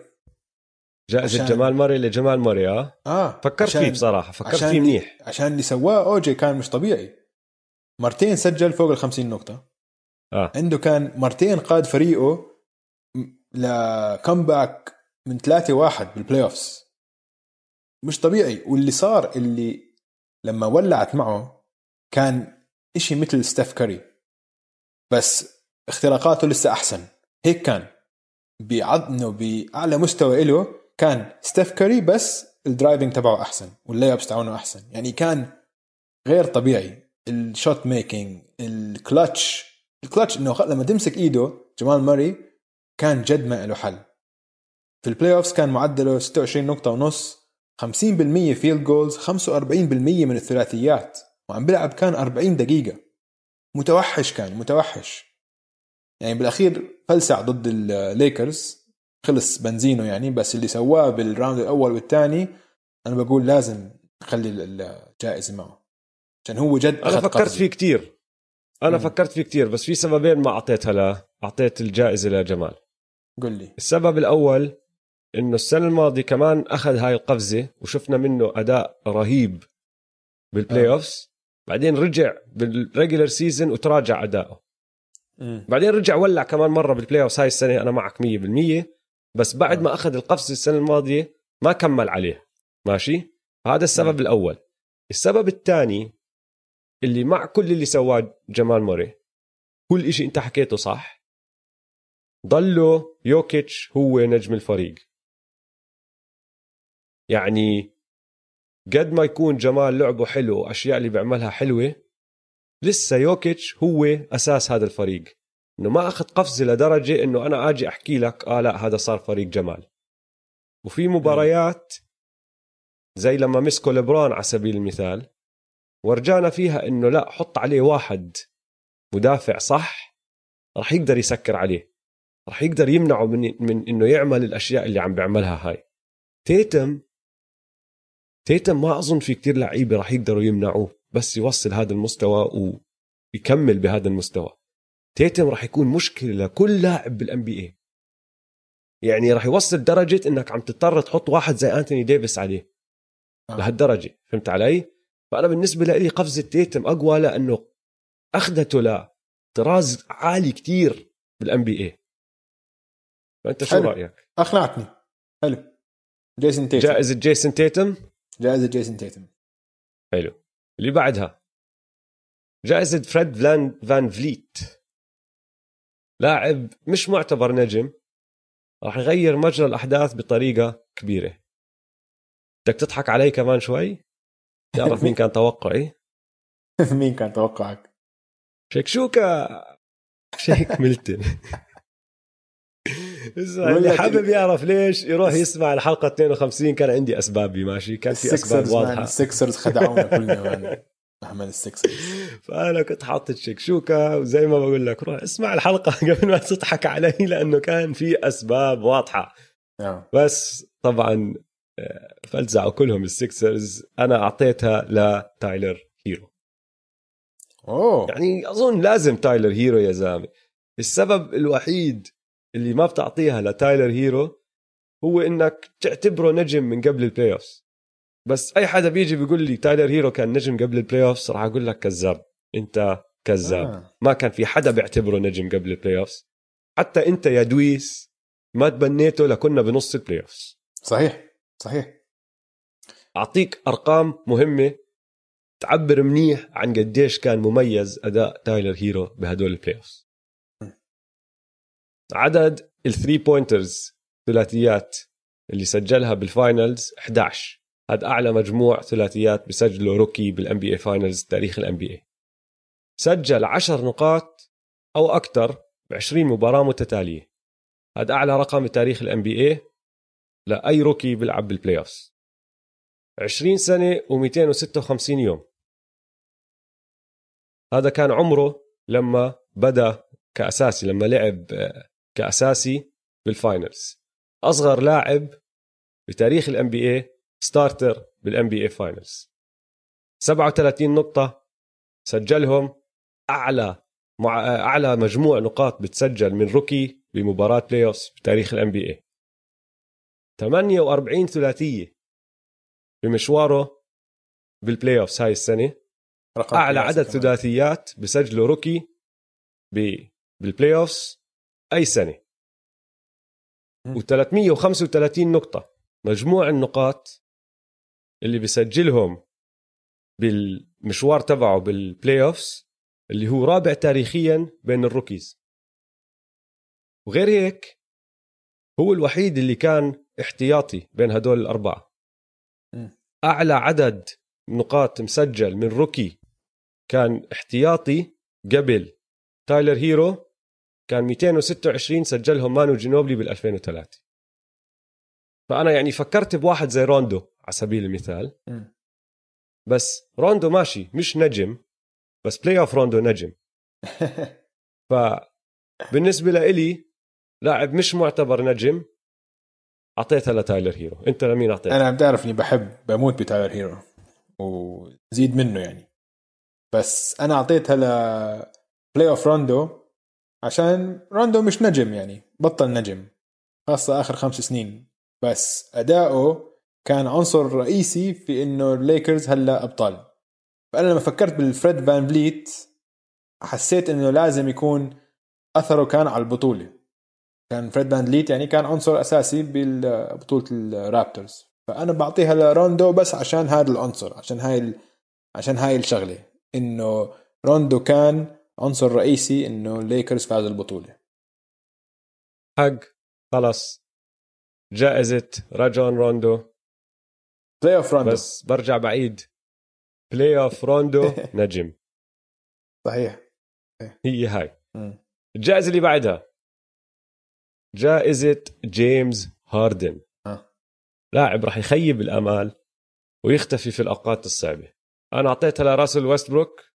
جائزة عشان- جمال مري لجمال مري آه؟ آه فكرت عشان- فيه بصراحة فكرت عشان فيه منيح. عشان اللي سواه اوجي كان مش طبيعي. مرتين سجل فوق ال 50 نقطة. آه. عنده كان مرتين قاد فريقه ل comeback من 3 1 بال playoffs مش طبيعي. واللي صار اللي لما ولعت معه كان إشي مثل ستيف كاري بس اختراقاته لسه أحسن. هيك كان. بعض إنه بأعلى مستوى له كان ستيف كاري بس ال driving تبعه أحسن وال layups تاعونه أحسن. يعني كان غير طبيعي. ال shot making ال clutch الكلتش إنه لما تمسك إيده جمال ماري كان جد ما له حل. في ال playoffs كان معدله 26 نقطة ونص 50% field goals 45% من الثلاثيات وعم بيلعب كان 40 دقيقة. متوحش كان متوحش. يعني بالأخير فلسع ضد الليكرز خلص بنزينه يعني بس اللي سواه بال round الأول والثاني أنا بقول لازم نخلي الجائزة معه. عشان هو جد أنا فكرت قفزة. فيه كتير. أنا مم. فكرت فيه كتير بس في سببين ما أعطيتها له أعطيت الجائزة لجمال. قل لي السبب الأول إنه السنة الماضية كمان أخذ هاي القفزة وشفنا منه أداء رهيب بال playoffs آه. بعدين رجع بال regular season وتراجع أداؤه مم. بعدين رجع ولع كمان مرة بال playoffs هاي السنة أنا معك 100% بس بعد آه. ما أخذ القفزة السنة الماضية ما كمل عليه ماشي هذا السبب مم. الأول السبب الثاني اللي مع كل اللي سواه جمال موري كل إشي أنت حكيته صح ضله يوكيتش هو نجم الفريق. يعني قد ما يكون جمال لعبه حلو وأشياء اللي بيعملها حلوة لسه يوكيتش هو أساس هذا الفريق. إنه ما أخذ قفزه لدرجه إنه أنا آجي أحكي لك آه لا هذا صار فريق جمال. وفي مباريات زي لما مسكوا لبران على سبيل المثال ورجانا فيها إنه لا حط عليه واحد مدافع صح راح يقدر يسكر عليه. راح يقدر يمنعه من من إنه يعمل الأشياء اللي عم بيعملها هاي. تيتم تيتم ما أظن في كتير لعيبة راح يقدروا يمنعوه بس يوصل هذا المستوى ويكمل بهذا المستوى. تيتم راح يكون مشكلة لكل لاعب بالان بي اي يعني راح يوصل درجة إنك عم تضطر تحط واحد زي أنتوني ديفيس عليه. آه. لهالدرجه فهمت علي؟ فأنا بالنسبة لي قفزة تيتم أقوى لأنه أخذته لطراز عالي كتير بال NBA فأنت شو حلو. رأيك؟ اقنعتني حلو. جيسون تيتم. جائزة جيسون تيتم؟ جائزة جيسون تيتم. حلو. اللي بعدها. جائزة فريد فان فان فليت. لاعب مش معتبر نجم. راح يغير مجرى الأحداث بطريقة كبيرة. بدك تضحك علي كمان شوي؟ تعرف مين كان توقعي؟ مين كان توقعك؟ شكشوكا شيك ميلتون. اللي لك حابب يعرف ليش يروح يسمع الحلقة 52 كان عندي أسبابي ماشي؟ كان في man واضحة. السكسرز خدعونا كلنا man محمد السكسرز فأنا كنت حاطط شكشوكه وزي ما بقول لك روح اسمع الحلقة قبل ما تضحك علي لأنه كان في أسباب واضحة. آه. بس طبعا آه، فلزعوا كلهم السكسرز أنا أعطيتها لتايلر هيرو. أوه. يعني أظن لازم تايلر هيرو يا زلمة. السبب الوحيد اللي ما بتعطيها لتايلر هيرو هو إنك تعتبره نجم من قبل ال playoffs بس أي حدا بيجي بيقول لي تايلر هيرو كان نجم قبل ال playoffs راح أقول لك كذاب. أنت كذاب. آه. ما كان في حدا بيعتبره نجم قبل ال playoffs حتى أنت يا دويس ما تبنيته لكنا بنص ال playoffs صحيح. صحيح. أعطيك أرقام مهمة تعبر منيح عن قديش كان مميز أداء تايلر هيرو بهدول ال playoffs عدد ال three pointers ثلاثيات اللي سجلها بال finals 11 هذا أعلى مجموع ثلاثيات بسجله rookie بال NBA finals تاريخ ال NBA سجل 10 نقاط أو أكثر ب 20 مباراة متتالية. هذا أعلى رقم بتاريخ ال NBA لاي rookie بيلعب بال playoffs 20 سنه و256 يوم. هذا كان عمره لما بدأ كأساسي لما لعب كأساسي بال finals أصغر لاعب بتاريخ ال NBA starter بال NBA finals 37 نقطة سجلهم أعلى مع أعلى مجموع نقاط بتسجل من rookie بمباراة playoff بتاريخ ال NBA 48 ثلاثية بمشواره بال playoff هاي السنة. رقم أعلى عدد كمان. ثلاثيات بسجله rookie ب- بال playoff سنة مم. و335 نقطة مجموع النقاط اللي بسجلهم بالمشوار تبعه بال playoffs اللي هو رابع تاريخيا بين ال rookie ز وغير هيك هو الوحيد اللي كان احتياطي بين هدول الأربعة مم. أعلى عدد نقاط مسجل من rookie كان احتياطي قبل تايلر هيرو كان 226 سجلهم مانو جينوبلي بال 2003 فأنا يعني فكرت بواحد زي روندو على سبيل المثال. مم. بس روندو ماشي مش نجم بس playoff روندو نجم. فبالنسبة لإلي لاعب مش معتبر نجم اعطيتها لتايلر هيرو. أنت لمين اعطيتها أنا بتعرف إني بحب بموت بتايلر هيرو وزيد منه يعني. بس أنا أعطيتها ل playoff روندو عشان روندو مش نجم يعني بطل نجم خاصة آخر خمس سنين. بس أداؤه كان عنصر رئيسي في إنه الليكرز هلا أبطال. فأنا لما فكرت بالفريد فان فليت حسيت إنه لازم يكون أثره كان على البطولة. كان فريد فان فليت يعني كان عنصر أساسي ببطوله الرابترز. فأنا بعطيها لروندو بس عشان هذا العنصر عشان هاي. عشان هاي الشغلة. إنه روندو كان عنصر رئيسي إنه الليكرز فاز البطولة. حق خلص جائزة راجون روندو. playoff روندو. بس برجع بعيد. playoff روندو نجم. صحيح. هي هاي. الجائزة اللي بعدها. جائزة جيمس هاردن. آه. لاعب راح يخيب الأمال ويختفي في الأوقات الصعبة. أنا أعطيتها لراسل ويستبروك.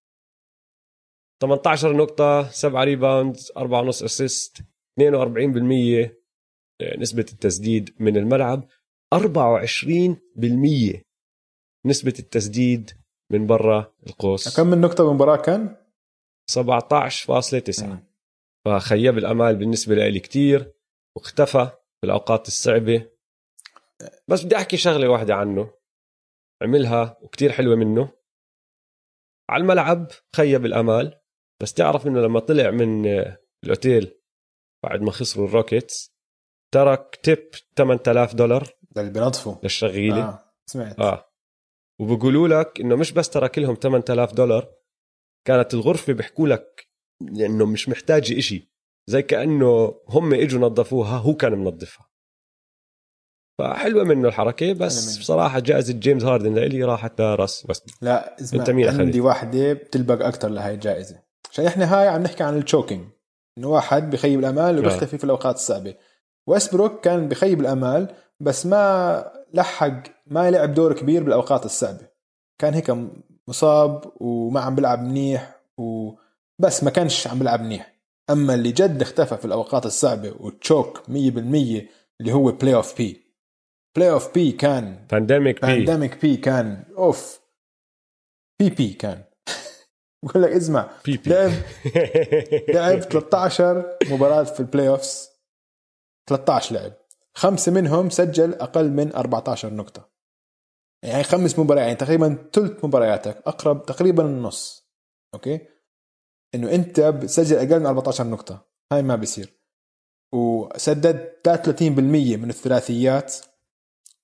18 نقطة 7 rebound 4.5 assist 42% نسبة التسديد من الملعب 24% نسبة التسديد من برا القوس. كم من نقطة بالمباراة كان؟ 17.9 فخيب الأمال بالنسبة لي كتير واختفى بالأوقات الصعبة. بس بدي أحكي شغلة واحدة عنه عملها وكتير حلوة منه. على الملعب خيب الأمال. بس تعرف إنه لما طلع من الأوتيل بعد ما خسروا الروكيتس ترك tip 8000 دولار اللي بينظفوا للشغيلة. آه. سمعت. آه. وبقولوا لك إنه مش بس ترك لهم 8000 دولار كانت الغرفة بيحكوا لك إنه مش محتاجه إشي. زي كأنه هم إجوا نظفوها هو كان منظفها. فحلوة منه الحركة بس منه. بصراحة جائزة جيمس هاردن لإلي راحت لراس بس لا اسمع أنت مين؟ عندي واحدة بتلبق أكتر لهي الجائزة. عشان إحنا هاي عم نحكي عن ال choking إنه واحد بخيب الأمال وبيختفي في الأوقات الصعبة. ويستبروك كان بخيب الأمال بس ما لحق ما لعب دور كبير بالأوقات الصعبة. كان هيك مصاب وما عم بيلعب منيح وبس ما كانش عم بيلعب منيح. أما اللي جد اختفى في الأوقات الصعبة و choke 100% اللي هو playoff P playoff P كان pandemic P pandemic P كان off P P كان. بقول لك اسمع لعب لعب 13 مباراة في ال playoffs 13 لعب. خمسة منهم سجل أقل من 14 نقطة. يعني خمس مباريات يعني تقريبا ثلث مبارياتك أقرب تقريبا النص. أوكي؟ إنه أنت بتسجل أقل من 14 نقطة. هاي ما بيصير. وسدد 33% من الثلاثيات.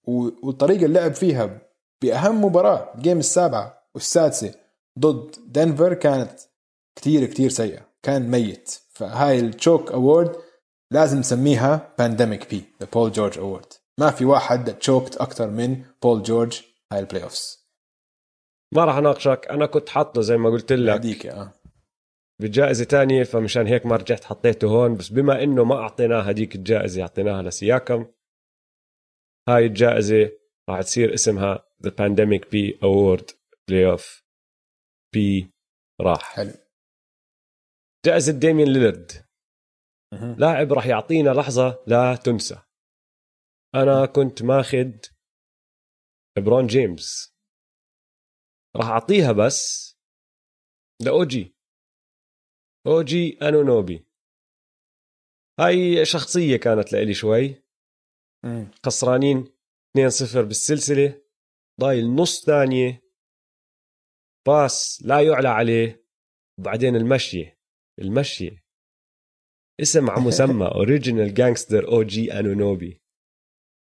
و- والطريقة اللي لعب فيها بأهم مباراة ال game السابعة والسادسة ضد دنفر كانت كتير كتير سيئة. كان ميت. فهاي ال choke award لازم نسميها pandemic P the Paul George award ما في واحد choked أكثر من بول جورج هاي ال playoffs ما راح أناقشك. أنا كنت حاطه زي ما قلت لك. هديك آه. بجائزة تانية فمشان هيك ما رجعت حطيته هون. بس بما إنه ما اعطيناه هديك الجائزة اعطيناها لسياكم. هاي الجائزة راح تصير اسمها the pandemic P award playoff P راح. حلو. جائزة ديمين ليلرد. لاعب راح يعطينا لحظة لا تنسى. أنا كنت ماخذ لبرون جيمس. راح أعطيها بس لأوجي. أوجي أنونوبي. هاي شخصية كانت لإلي شوي. خسرانين 2-0 بالسلسلة. ضايل نص ثانية. pass لا يعلى عليه وبعدين المشيه المشيه اسم على مسمى original gangster OG انونوبي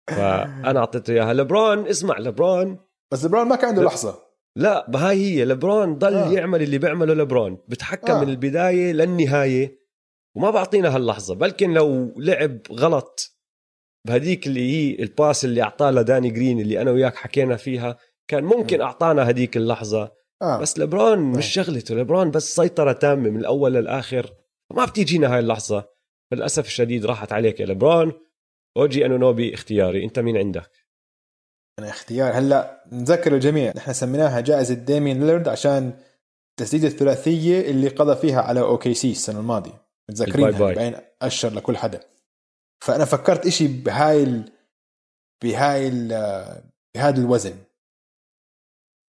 فأنا أعطيته إياها. لبرون اسمع لبرون. بس ليبرون ما كان عنده لا. لحظة. لا هاي هي لبرون ضل آه. يعمل اللي بيعمله لبرون. بتحكم آه. من البداية للنهاية. وما بعطينا هاللحظة. بلكن لو لعب غلط بهديك اللي هي ال pass اللي أعطاه لداني جرين اللي أنا وياك حكينا فيها كان ممكن. أعطانا هديك اللحظة. آه. بس لبرون مش صحيح. شغلته. لبرون بس سيطرة تامة من الأول للآخر. ما بتيجينا هاي اللحظة. للأسف الشديد راحت عليك يا لبرون أوجي أنونوبي اختياري. أنت مين عندك؟ أنا اختيار. هلأ نذكر الجميع نحن سميناها جائزة ديمين ليلرد عشان تسديد الثلاثية اللي قضى فيها على OKC السنة الماضية. متذكرينها. ال bye bye. بعين اشهر لكل حدا. فأنا فكرت إشي بهاي ال... بهاي ال... بهذا الوزن.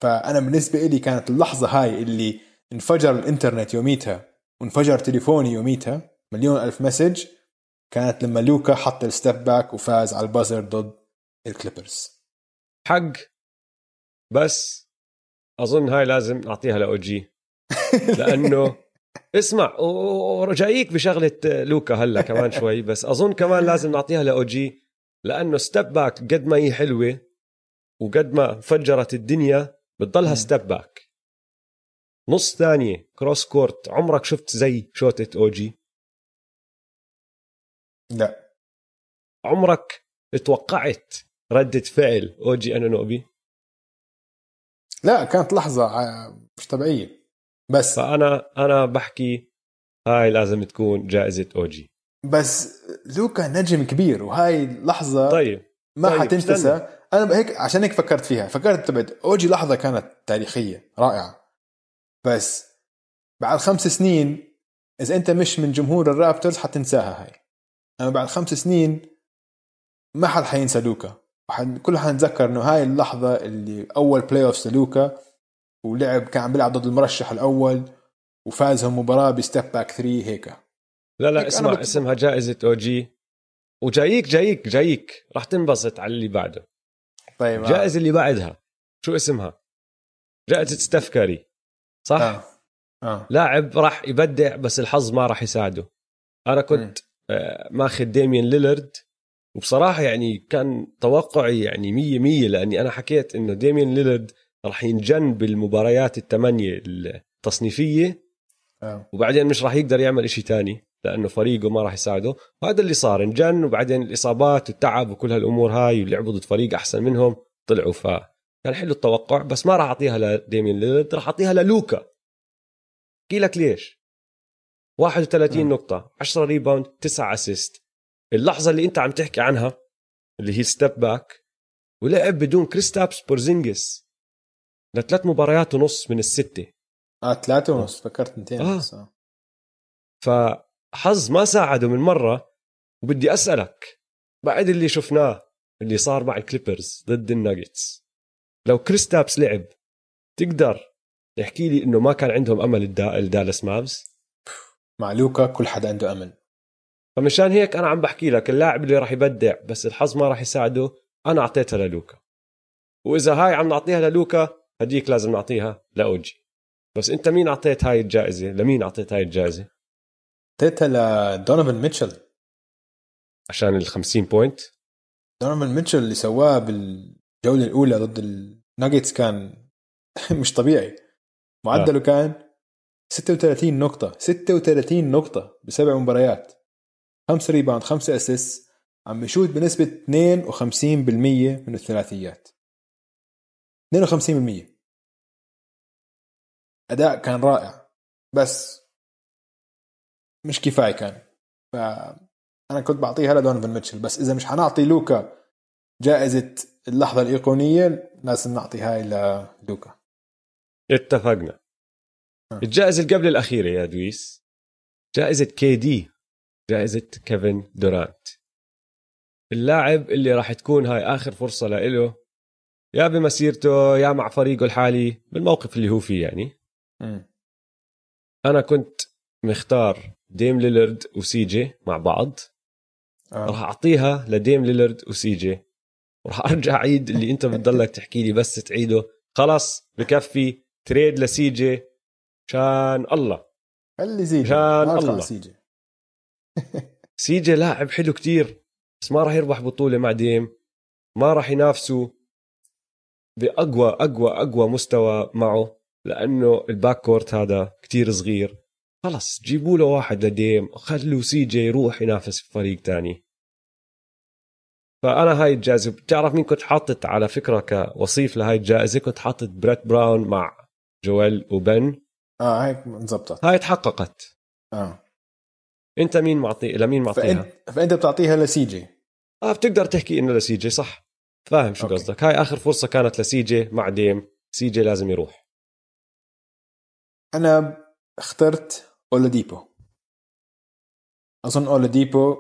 فأنا بالنسبة لي كانت اللحظة هاي اللي انفجر الإنترنت يوميتها وانفجر تليفوني يوميتها مليون ألف message. كانت لما لوكا حط ال step back وفاز على ال buzzer ضد الكليبرز. حق. بس أظن هاي لازم نعطيها لأوجي. لأنه اسمع و- وجايك بشغلة لوكا هلا كمان شوي بس أظن كمان لازم نعطيها لأوجي. لأنه step back قد ما هي حلوة وقد ما فجرت الدنيا. بتضلها. step back نص ثانية cross court عمرك شفت زي شوتة اوجي لا. عمرك توقعت ردة فعل اوجي انونوبي لا كانت لحظة ع- مش طبيعية. بس فأنا أنا بحكي هاي لازم تكون جائزة اوجي بس لوكا نجم كبير وهاي لحظة طيب ما طيب، حتنتسى. استنى. أنا هيك عشان هيك فكرت فيها. فكرت تبعت أوجي لحظة كانت تاريخية رائعة. بس بعد خمس سنين إذا أنت مش من جمهور الرابترز حتنساها هاي. أما بعد خمس سنين ما حد حينسى لوكا. كل حنتذكر إنه هاي اللحظة اللي أول playoff لوكا ولعب كان عم بيلعب ضد المرشح الأول وفازهم مباراة ب step back 3 هيك لا لا اسمع بت... اسمها جائزة OG وجايك جايك جايك. راح تنبسط على اللي بعده. طيب الجائزه اللي بعدها شو اسمها؟ جائزة ستيف كاري صح؟ آه. آه. لاعب راح يبدع بس الحظ ما راح يساعده أنا كنت آه ماخذ ديمين ليلرد وبصراحة يعني كان توقعي يعني مية مية لأني أنا حكيت إنه ديمين ليلرد راح ينجن بالمباريات الثمانية التصنيفية آه. وبعدين مش راح يقدر يعمل إشي تاني لأنه فريقه ما راح يساعده. وهذا اللي صار انجن وبعدين الإصابات والتعب وكل هالأمور هاي ولعبوا ضد فريق أحسن منهم طلعوا. ف كان حلو التوقع بس ما راح أعطيها لديمين ليلرد راح أعطيها للوكا احكي لك ليش؟ 31 م. نقطة 10 rebound 9 assist اللحظة اللي أنت عم تحكي عنها اللي هي step back ولعب بدون كريستابس بورزينجس لثلاث مباريات ونص من الستة. آه ثلاثة ونص فكرت اثنتين آه. آه. فحظ ما ساعده من مرة وبدي أسألك بعد اللي شفناه اللي صار مع الكليبرز ضد الناجتس لو كريستابس لعب تقدر تحكي لي إنه ما كان عندهم أمل الدالاس مافز؟ مع لوكا كل حدا عنده أمل. فمشان هيك أنا عم بحكي لك اللاعب اللي راح يبدع بس الحظ ما راح يساعده أنا أعطيتها للوكا. وإذا هاي عم نعطيها للوكا هديك لازم نعطيها لأوجي. بس أنت مين أعطيت هاي الجائزة؟ لمين أعطيت هاي الجائزة؟ اعطيتها لدونيفن ميتشل. عشان ال 50 point دونيفن ميتشل اللي سواه بالجولة الأولى ضد الناجتس كان مش طبيعي. معدله كان 36 نقطة 36 نقطة بسبع مباريات. خمس rebound خمسة assist عم بشوت بنسبة 52% من الثلاثيات. 52% أداء كان رائع. بس مش كفاية كان. فأنا كنت بعطيها لدونيفن ميتشل. بس إذا مش حنعطي لوكا جائزة اللحظة الأيقونية لازم نعطي هاي للوكا اتفقنا. الجائزة اللي قبل الأخيرة يا دويس جائزة كي دي جائزة كيفن دورانت. اللاعب اللي راح تكون هاي آخر فرصة له يا بمسيرته يا مع فريقه الحالي بالموقف اللي هو فيه يعني. م. أنا كنت مختار ديم ليلرد وسي جي مع بعض. آه. راح أعطيها لديم ليلرد وسي جي. وراح أرجع أعيد اللي أنت بتضلك تحكي لي بس تعيده. خلص بكفي. trade لسي جي. شان الله. خلي سي جي. شان الله. سي جي. سي جي لاعب حلو كتير بس ما راح يربح بطولة مع ديم. ما راح ينافسوا بأقوى أقوى أقوى مستوى معه لأنه ال backcourt هذا كتير صغير. خلص جيبوا له واحد لديم خلوا سي جي يروح ينافس في فريق تاني. فأنا هاي الجائزة بتعرف مين كنت حاطط على فكرة كوصيف لهاي الجائزة؟ كنت حاطط بريت براون مع جويل وبن. آه هاي انزبطت هاي تحققت. آه. أنت مين معطي لمين معطيها؟ فانت, فأنت بتعطيها لسي جي. آه بتقدر تحكي إنه لسي جي صح. فاهم شو قصدك. هاي آخر فرصة كانت لسي جي مع ديم. سي جي لازم يروح. أنا اخترت اولاديبو أظن اولاديبو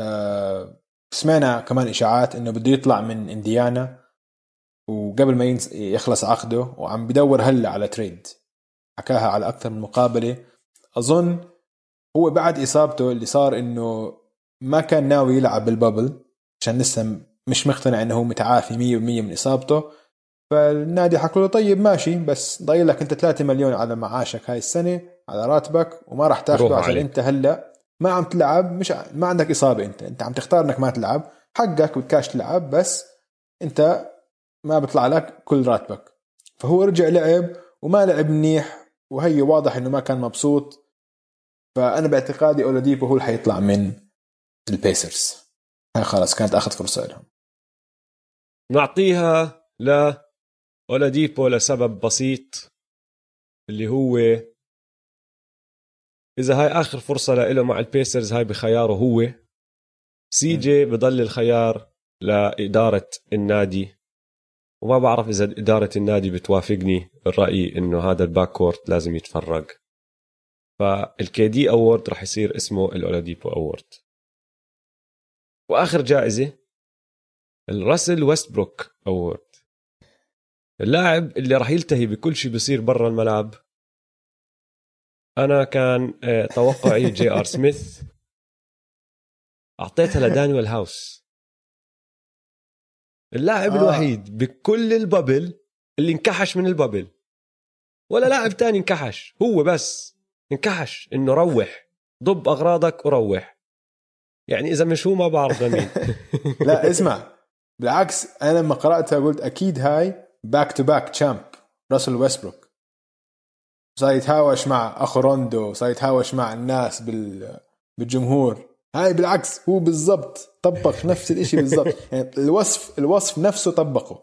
آه سمعنا كمان إشاعات إنه بده يطلع من إنديانا وقبل ما يخلص عقده وعم بدور هلأ على trade حكاها على أكثر من مقابلة. أظن هو بعد إصابته اللي صار إنه ما كان ناوي يلعب بالبابل عشان لسه مش مقتنع إنه هو متعافي 100% من إصابته. فالنادي حكوا له طيب ماشي بس ضايل لك أنت 3 مليون على معاشك هاي السنة. على راتبك وما راح تاخذه عشان عليك. انت هلا ما عم تلعب مش ما عندك إصابة انت انت عم تختار انك ما تلعب حقك بدكاش تلعب بس انت ما بيطلع لك كل راتبك. فهو رجع لعب وما لعب منيح وهي واضح إنه ما كان مبسوط. فأنا باعتقادي أولاديبو هو اللي حيطلع من البيسرز. هاي خلاص كانت آخذ فرصة لهم. نعطيها ل أولاديبو لسبب بسيط اللي هو إذا هاي آخر فرصة له مع البيسرز هاي بخياره هو. سي جي بضل الخيار لإدارة النادي. وما بعرف إذا إدارة النادي بتوافقني الرأي إنه هذا ال backcourt لازم يتفرق. فال KD award راح يصير اسمه الأولاديبو award وآخر جائزة الراسل ويستبروك award اللاعب اللي راح يلتهي بكل شيء بيصير برا الملعب أنا كان آه، توقعي جي ار سميث أعطيتها لدانيال هاوس اللاعب آه. الوحيد بكل ال bubble اللي انكحش من ال bubble. ولا لاعب تاني انكحش. هو بس. انكحش. إنه روح. ضب أغراضك وروح. يعني إذا مش هو ما بعرف مين. لا اسمع. بالعكس أنا لما قرأتها قلت أكيد هاي back to back champ راسل ويستبروك صار يتهاوش مع أخو روندو صار يتهاوش مع الناس بال بالجمهور. هاي بالعكس هو بالضبط طبق نفس الإشي بالضبط. يعني الوصف الوصف نفسه طبقه.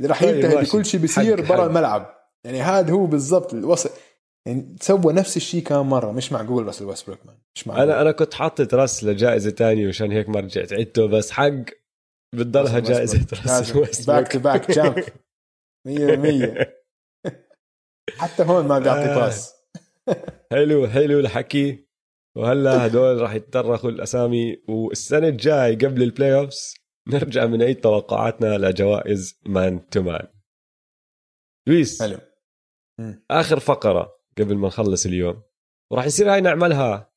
راح طيب، ينتهي. بكل شيء بيصير برا. الملعب. يعني هذا هو بالضبط الوصف. يعني سوى نفس الشيء كم مرة مش معقول راسل ويستبروك man مش معقول. أنا أنا كنت حاطط راس لجائزة تانية مشان هيك ما رجعت عدته بس حق بتضلها جائزة راسل back to back champ 100% حتى هون ما بيعطي آه. باس حلو حلو الحكي. وهلا هدول راح يتطرقوا الأسامي. والسنة الجاي قبل ال playoffs نرجع من عيد توقعاتنا لجوائز man to man لويس حلو. آخر فقرة قبل ما نخلص اليوم. وراح يصير هاي نعملها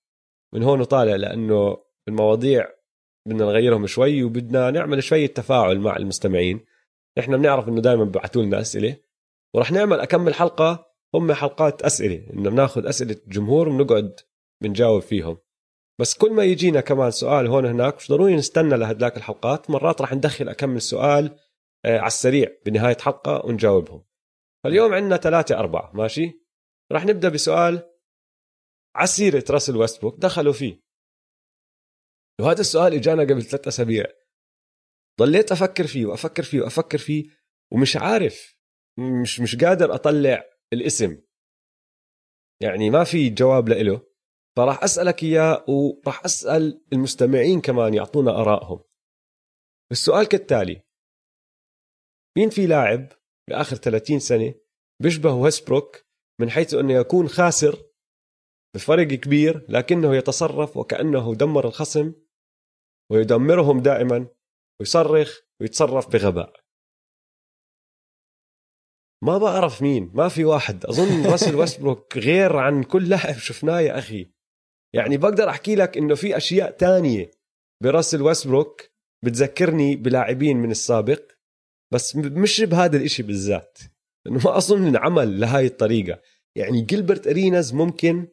من هون وطالع لأنه المواضيع بدنا نغيرهم شوي وبدنا نعمل شوية تفاعل مع المستمعين. إحنا بنعرف إنه دائما ببعثوا لنا أسئلة. وراح نعمل أكمل حلقة هم حلقات أسئلة إنه بناخذ أسئلة الجمهور وبنقعد بنجاوب فيهم. بس كل ما يجينا كمان سؤال هون هناك مش ضروري نستنى لهدلاك الحلقات مرات راح ندخل أكمل سؤال آه على السريع بنهاية حلقة ونجاوبهم. فاليوم عندنا ثلاثة أربعة ماشي؟ راح نبدأ بسؤال عسيرة راسل ويستبروك دخلوا فيه. وهذا السؤال إجانا قبل ثلاث أسابيع. ضليت أفكر فيه وأفكر فيه وأفكر فيه ومش عارف مش مش قادر أطلع الاسم. يعني ما في جواب لإله. فراح أسألك إياه وراح أسأل المستمعين كمان يعطونا آرائهم. السؤال كالتالي. مين في لاعب بآخر 30 سنة بيشبه ويسبروك من حيث أنه يكون خاسر بفرق كبير لكنه يتصرف وكأنه دمر الخصم ويدمرهم دائما ويصرخ ويتصرف بغباء؟ ما بعرف مين ما في واحد. أظن راسل ويسبروك غير عن كل لاعب شفناه يا أخي. يعني بقدر أحكي لك إنه في أشياء تانية براسل ويستبروك بتذكرني بلاعبين من السابق بس مش بهذا الإشي بالذات. لأنه ما أظن انعمل لهاي الطريقة. يعني جيلبرت اريناز ممكن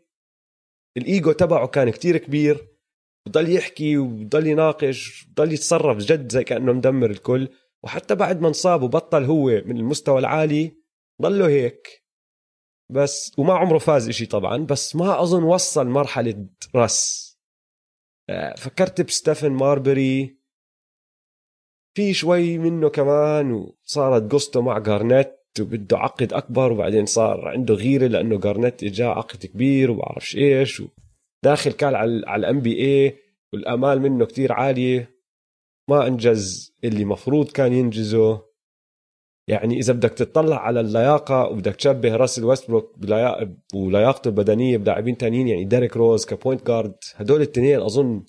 الإيجو تبعه كان كتير كبير بضل يحكي وبضل يناقش بضل يتصرف جد زي كأنه مدمر الكل. وحتى بعد ما انصاب وبطل هو من المستوى العالي ضله هيك. بس وما عمره فاز إشي طبعا بس ما أظن وصل مرحلة راس. آه، فكرت بستيفن ماربري. في شوي منه كمان وصارت قصته مع جارنيت وبده عقد أكبر وبعدين صار عنده غيرة لأنه جارنيت اجاه عقد كبير وبعرفش إيش وداخل كان على ال NBA والأمال منه كتير عالية. ما أنجز اللي مفروض كان ينجزه. يعني إذا بدك تطلع على اللياقة وبدك تشبه راسل ويستبروك ولياقته البدنية بلاعبين تانيين يعني ديريك روز ك point guard هدول الاثنين أظن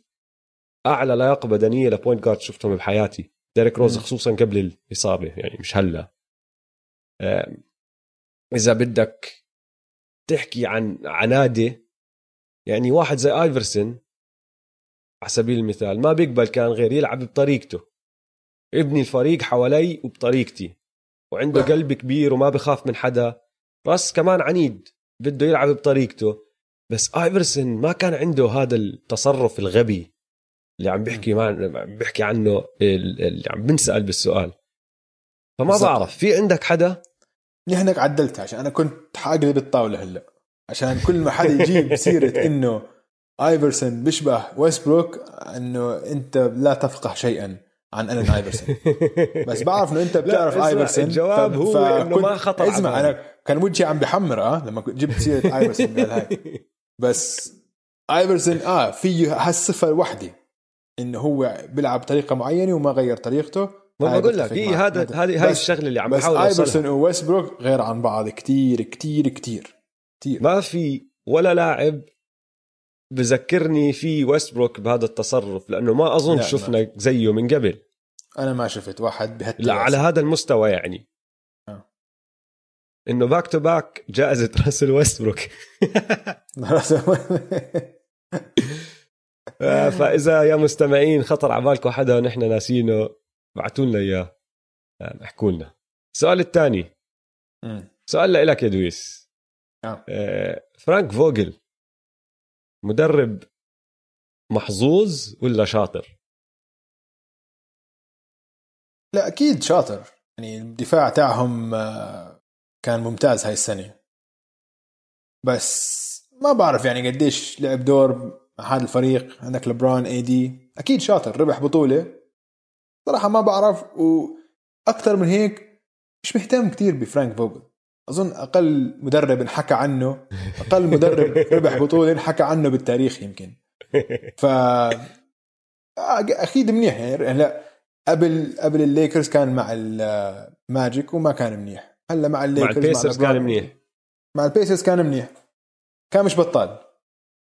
أعلى لياقة بدنية ل point guard شفتهم بحياتي. ديريك روز مم. خصوصا قبل الإصابة يعني مش هلأ. إذا بدك تحكي عن عنادة يعني واحد زي آيفرسون على سبيل المثال ما بيقبل كان غير يلعب بطريقته. ابني الفريق حوالي وبطريقتي وعنده قلب كبير وما بخاف من حدا. راس كمان عنيد بده يلعب بطريقته. بس آيفرسون ما كان عنده هذا التصرف الغبي اللي عم بيحكي مع عم بيحكي عنه ال- اللي عم بنسأل بالسؤال. فما بالضبط. بعرف في عندك حدا؟ منيح انك عدلتها عشان أنا كنت حاقلب الطاوله هلأ. عشان كل ما حدا يجيب سيره إنه آيفرسون بيشبه ويستبروك إنه أنت لا تفقه شيئا عن ألين آيفرسون. بس بعرف إنه أنت بتعرف آيفرسون الجواب هو إنه ما خطر اسمع. أنا كان وجهي عم بحمر آه لما جبت سيرة آيفرسون بهالهاي بس آيفرسون آه فيه هالصفة الوحدة إنه هو بيلعب بطريقه معينة وما غير طريقته. ما هاي بقول لك هي معك. هذا هذه هاي بس- الشغلة اللي عم بس بحاول آيفرسون اوصلها وويستبروك غير عن بعض كتير كتير كتير كتير. ما في ولا لاعب بذكرني في ويستبروك بهذا التصرف لأنه ما أظن لا، شفنا زيه من قبل. أنا ما شفت واحد بهالتوازن لا على هذا المستوى يعني. آه. إنه back to back جائزة راسل ويستبروك آه، فإذا يا مستمعين خطر على بالكم حدا نحن ناسينه ابعتوا لنا إياه. آه، احكوا لنا. السؤال الثاني. سؤال لك يا لويس. آه. آه، فرانك فوجل مدرب محظوظ ولا شاطر؟ لا أكيد شاطر. يعني الدفاع تاعهم آه، كان ممتاز هاي السنة. بس ما بعرف يعني قديش لعب دور مع هذا الفريق. عندك لبران إي دي. أكيد شاطر ربح بطولة. صراحة ما بعرف وأكثر من هيك مش مهتم كتير بفرانك فوجل أظن أقل مدرب انحكى عنه أقل مدرب ربح بطولة انحكى عنه بالتاريخ يمكن. ف آه، أكيد منيح يعني هلا قبل قبل الليكرز كان مع الماجيك وما كان منيح. هلا مع مع الليكرز البيسرز لبران- كان منيح. مع البيسرز كان منيح. كان مش بطال.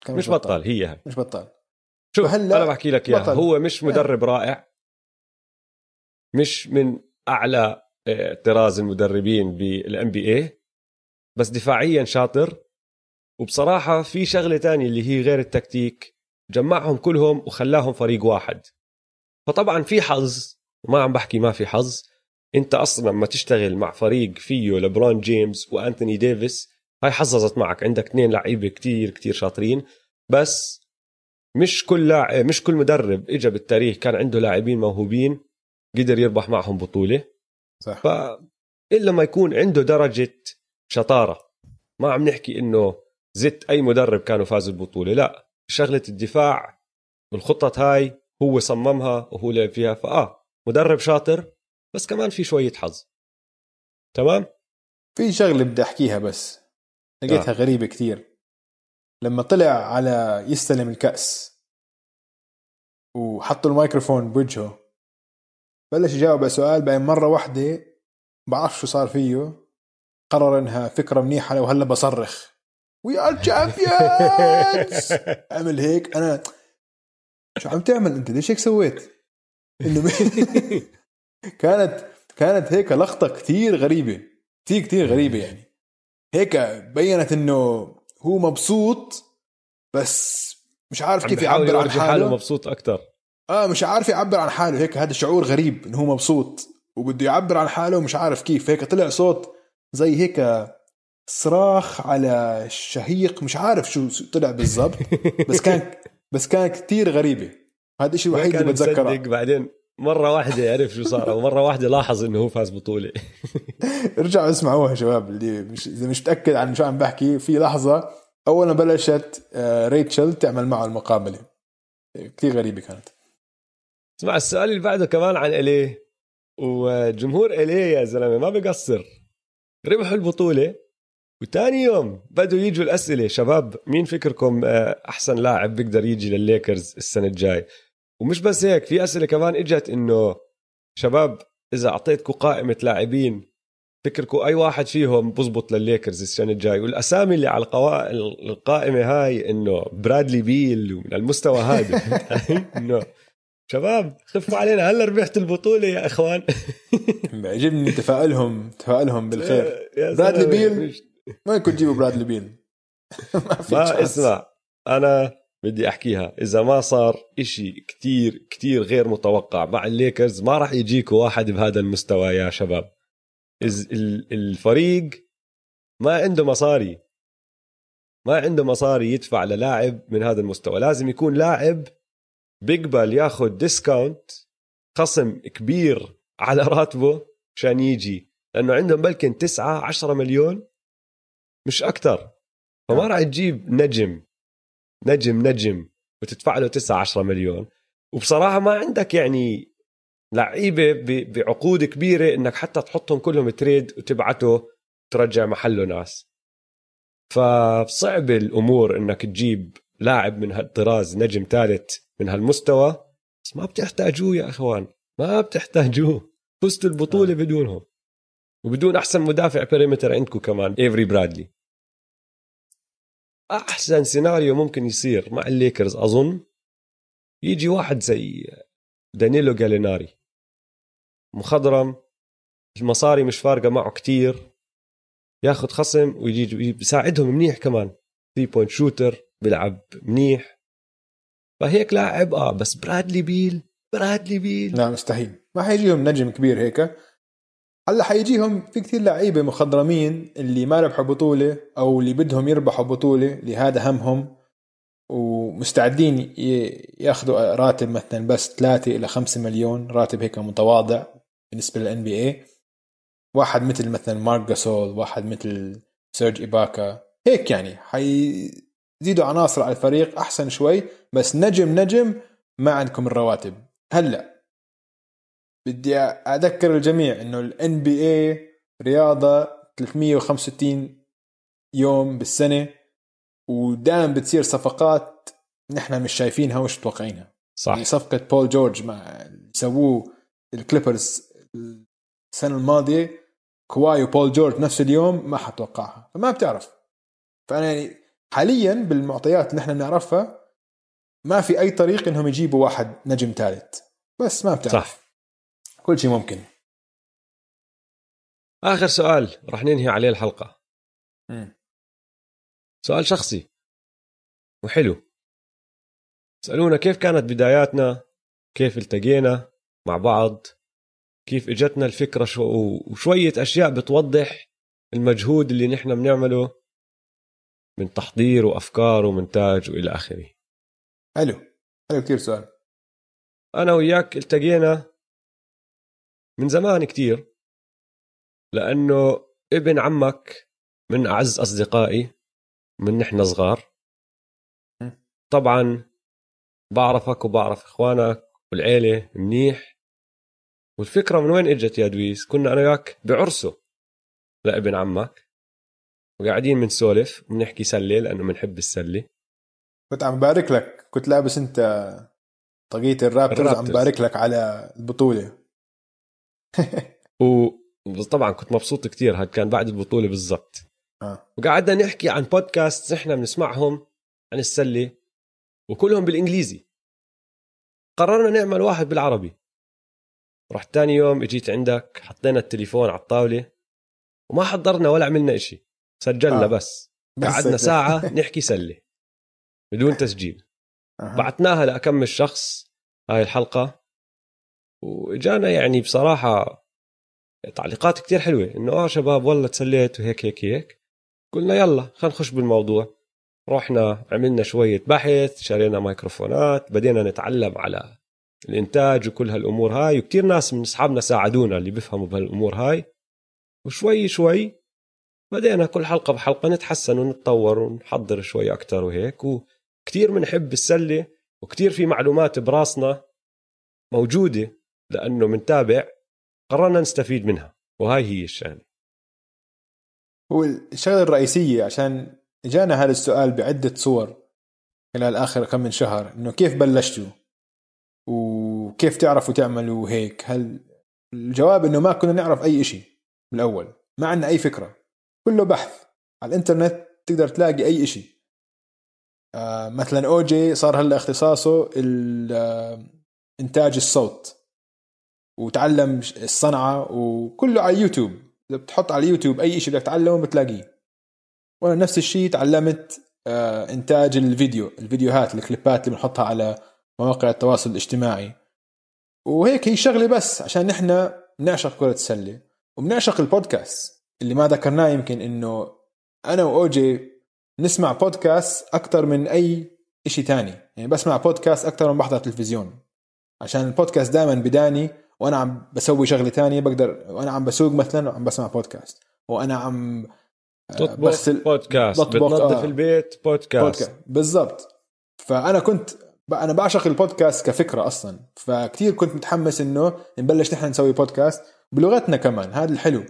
كان مش بطال. هي هاي مش بطال. شوف وهلأ أنا بحكي لك إياها. هو مش مدرب رائع. مش من أعلى آه، طراز المدربين بال NBA بس دفاعيا شاطر. وبصراحة في شغلة تانية اللي هي غير التكتيك جمعهم كلهم وخلاهم فريق واحد. فطبعا في حظ ما عم بحكي ما في حظ. انت أصلا لما تشتغل مع فريق فيه لبرون جيمس وأنتوني ديفيس هاي حظظت معك. عندك اثنين لعيبة كتير كتير شاطرين. بس مش كل لاعب مش كل مدرب اجى بالتاريخ كان عنده لاعبين موهوبين قدر يربح معهم بطولة. صح. الا ما يكون عنده درجة شطارة ما عم نحكي إنه زت أي مدرب كانوا فازوا البطولة لا. شغلة الدفاع والخطط هاي هو صممها وهو لعب فيها فآه مدرب شاطر بس كمان في شوية حظ. تمام؟ في شغلة بدي أحكيها بس لقيتها آه. غريبة كتير لما طلع على يستلم الكأس وحطوا الميكروفون بوجهه بلش يجاوب على سؤال بعدين مرة واحدة بعرف شو صار فيه قرر إنها فكرة منيحة لو هلا بصرخ. We are champions عمل هيك. أنا شو عم تعمل أنت؟ ليش هيك سويت؟ إنه كانت كانت هيك لقطة كتير غريبة. كتير كتير غريبة يعني. هيك بينت إنه هو مبسوط بس مش عارف كيف يعبر عن حاله حاله. مبسوط أكثر آه مش عارف يعبر عن حاله. هيك هذا شعور غريب إنه هو مبسوط وبده يعبر عن حاله ومش عارف كيف. هيك طلع صوت زي هيك صراخ على شهيق. مش عارف شو طلع بالضبط. بس كان بس كان كتير غريبة. هذا الشيء الوحيد اللي بتذكره. بعدين مرة واحدة عرف شو صار ومره واحدة لاحظ إنه هو فاز بطولة. ارجعوا اسمعوها شباب. اللي مش إذا مش متأكد عن شو عم بحكي في لحظة اول ما بلشت آه، ريتشل تعمل معه المقابلة. كثير غريبة كانت. اسمع السؤال اللي بعده كمان عن اليه وجمهور اليه يا زلمة ما بقصر. ربحوا البطولة وتاني يوم بدوا يجوا الأسئلة. شباب مين فكركم آه، أحسن لاعب بيقدر يجي للليكرز السنة الجاي؟ ومش بس هيك في أسئلة كمان إجت إنه شباب إذا اعطيتكم قائمة لاعبين فكركم أي واحد فيهم بزبط للليكرز السنة الجاي؟ والأسامي اللي على. القائمة هاي إنه برادلي بيل المستوى هذا. إنه شباب خفوا علينا. هلا ربحت البطولة يا إخوان. بيعجبني تفاؤلهم تفاؤلهم بالخير. برادلي بيل؟ ما كنت تجيبوا برادلي بيل. ما في ما. اسمع. أنا بدي أحكيها. إذا ما صار إشي كتير كتير غير متوقع مع الليكرز ما راح يجيكوا واحد بهذا المستوى يا شباب. الفريق ما عنده مصاري. ما عنده مصاري يدفع للاعب من هذا المستوى. لازم يكون لاعب بيقبل ياخذ discount خصم كبير على راتبه عشان يجي لأنه عندهم بلكي 9 10 مليون مش أكثر فما راح تجيب نجم نجم نجم وتدفع له 9 10 مليون. وبصراحة ما عندك يعني لعيبة بعقود كبيرة إنك حتى تحطهم كلهم تريد وتبعته ترجع محله ناس. فصعب الأمور إنك تجيب لاعب من هالطراز نجم ثالث من هالمستوى. بس ما بتحتاجوه يا إخوان. ما بتحتاجوه. فزتوا البطولة بدونهم. وبدون أحسن مدافع perimeter عندكم كمان ايفري برادلي أحسن سيناريو ممكن يصير مع الليكرز أظن. يجي واحد زي دانيلو جاليناري مخضرم. المصاري مش فارقة معه كتير. ياخذ خصم ويجي بيساعدهم منيح كمان. 3 point shooter بيلعب منيح. فهيك لاعب آه بس برادلي بيل برادلي بيل. لا مستحيل. ما حيجيهم نجم كبير هيك. هلأ حيجيهم في كثير لعيبة مخضرمين اللي ما ربحوا بطولة أو اللي بدهم يربحوا بطولة اللي هذا همهم ومستعدين ياخذوا راتب مثلا بس 3 إلى 5 مليون راتب هيك متواضع بالنسبة لل NBA واحد مثل مثلا مارك جاسول واحد مثل سيرج إيباكا. هيك يعني حيزيدوا عناصر على الفريق أحسن شوي بس نجم نجم ما عندكم الرواتب. هلا بدي أذكر الجميع إنه ال NBA رياضة 365 يوم بالسنة ودائما بتصير صفقات نحن مش شايفينها ومش متوقعينها. صح. يعني صفقة بول جورج مع سووه ال Clippers السنة الماضية كواي وبول جورج نفس اليوم ما حتوقعها فما بتعرف. فأنا يعني حاليا بالمعطيات اللي إحنا بنعرفها ما في أي طريق إنهم يجيبوا واحد نجم ثالث. بس ما بتعرف. صح. كل شيء ممكن. آخر سؤال رح ننهي عليه الحلقة. م. سؤال شخصي. وحلو. سألونا كيف كانت بداياتنا؟ كيف التقينا مع بعض؟ كيف إجتنا الفكرة؟ شو وشوية أشياء بتوضح المجهود اللي نحن بنعمله. من تحضير وأفكار ومونتاج وإلى آخره. حلو. حلو كثير سؤال. أنا وياك التقينا من زمان كتير لأنه ابن عمك من أعز أصدقائي من نحن صغار. طبعا بعرفك وبعرف إخوانك والعيلة منيح. والفكرة من وين إجت يا دويس؟ كنا أنا وياك بعرسه لابن عمك. وقاعدين بنسولف وبنحكي سلة لأنه بنحب السلة. كنت عم بارك لك. كنت لابس انت طاقية الرابترز عم بارك لك على البطولة. وطبعا كنت مبسوط كتير. هاد كان بعد البطولة بالضبط. آه. وقعدنا نحكي عن بودكاست نحن بنسمعهم عن السلة وكلهم بالإنجليزي. قررنا نعمل واحد بالعربي. رحت تاني يوم إجيت عندك حطينا التليفون على الطاولة وما حضرنا ولا عملنا إشي. سجلنا آه. بس. قعدنا ساعة نحكي سلة بدون تسجيل. أه. بعتناها لأكم الشخص هاي الحلقة وإجانا يعني بصراحة تعليقات كتير حلوة إنه آه شباب والله تسليت وهيك هيك هيك. قلنا يلا خلينا نخش بالموضوع. رحنا عملنا شوية بحث شرينا ميكروفونات بدينا نتعلم على الإنتاج وكل هالأمور هاي وكتير ناس من أصحابنا ساعدونا اللي بيفهموا بهالأمور هاي. وشوي شوي بدينا كل حلقة بحلقة نتحسن ونتطور ونحضر شوي أكتر وهيك. وكتير بنحب السلة وكتير في معلومات براسنا موجودة لأنه منتابع قررنا نستفيد منها وهاي هي الشغلة. هو الشغلة الرئيسية عشان إجانا هذا السؤال بعدة صور خلال آخر كم من شهر إنه كيف بلشتوا؟ وكيف تعرفوا تعملوا هيك؟ هل الجواب إنه ما كنا نعرف أي إشي بالأول ما عندنا أي فكرة. كله بحث على الإنترنت تقدر تلاقي أي إشي. آه مثلا أوجي صار هلا اختصاصه آه، إنتاج الصوت وتعلم الصنعة وكله على يوتيوب. إذا بتحط على اليوتيوب أي شيء بدك تتعلمه بتلاقيه. وأنا نفس الشيء تعلمت آه، إنتاج الفيديو الفيديوهات الكليبات اللي بنحطها على مواقع التواصل الاجتماعي. وهيك هي شغلة بس عشان نحن بنعشق كرة السلة وبنعشق البودكاست. اللي ما ذكرناه يمكن إنه أنا وأوجي نسمع بودكاست أكثر من أي شيء تاني. يعني بسمع بودكاست أكثر من بحضر تلفزيون. عشان البودكاست دائما بداني وأنا عم بسوي شغلة تانية بقدر وأنا عم بسوق مثلا عم بسمع بودكاست وأنا عم آه، بغسل بودكاست بتنظف آه. البيت بودكاست, بودكاست. بالضبط. فأنا كنت أنا بعشق البودكاست كفكرة أصلا. فكتير كنت متحمس إنه نبلش نحن نسوي بودكاست بلغتنا كمان. هذا الحلو.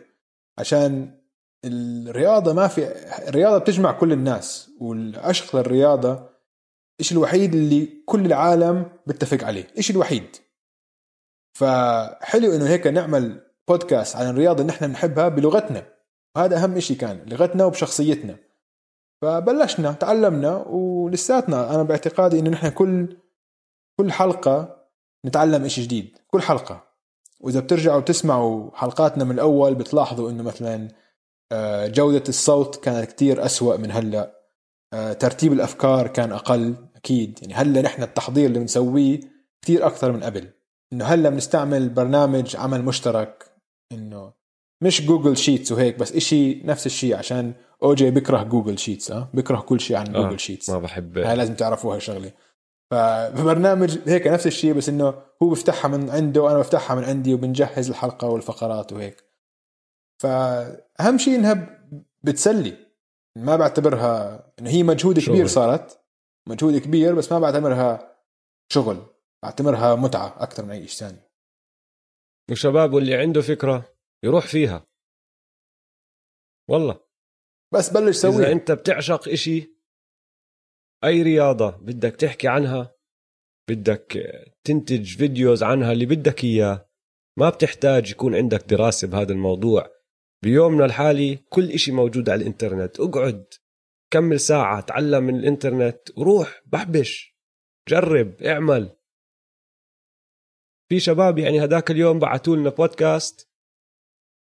عشان الرياضة ما في الرياضة بتجمع كل الناس والعشق للرياضة الشيء الوحيد اللي كل العالم بيتفق عليه الشيء الوحيد؟ فحلو إنه هيك نعمل بودكاست عن الرياضة اللي نحن بنحبها بلغتنا هذا أهم شيء كان لغتنا وبشخصيتنا. فبلشنا تعلمنا ولساتنا أنا باعتقادي إنه نحن كل كل حلقة نتعلم شيء جديد كل حلقة. وإذا بترجعوا تسمعوا حلقاتنا من الأول بتلاحظوا إنه مثلا آه، جودة الصوت كانت كتير أسوأ من هلأ. آه، ترتيب الأفكار كان أقل أكيد. يعني هلأ نحن التحضير اللي بنسويه كتير أكثر من قبل. إنه هلأ بنستعمل برنامج عمل مشترك. إنه مش Google Sheets وهيك بس إشي نفس الشيء عشان اوجي بيكره Google Sheets آه؟ بيكره كل شيء عن جوجل آه Sheets ما بحب. هاي لازم تعرفوا هالشغله فبرنامج هيك نفس الشيء بس إنه هو بيفتحها من عنده وأنا بفتحها من عندي وبنجهز الحلقة والفقرات وهيك. فأهم شيء إنها بتسلي. ما بعتبرها إنه هي مجهود شغل. كبير صارت. مجهود كبير بس ما بعتبرها شغل. بعتبرها متعة أكثر من أي شيء ثاني. وشباب واللي عنده فكرة يروح فيها. والله. بس بلش إذا سويها. أنت بتعشق إشي أي رياضة بدك تحكي عنها بدك تنتج فيديوز عنها اللي بدك إياه ما بتحتاج يكون عندك دراسة بهذا الموضوع. بيومنا الحالي كل إشي موجود على الإنترنت. اقعد كمل ساعة تعلم من الإنترنت وروح بحبش جرب اعمل. في شباب يعني هداك اليوم بعثوا لنا بودكاست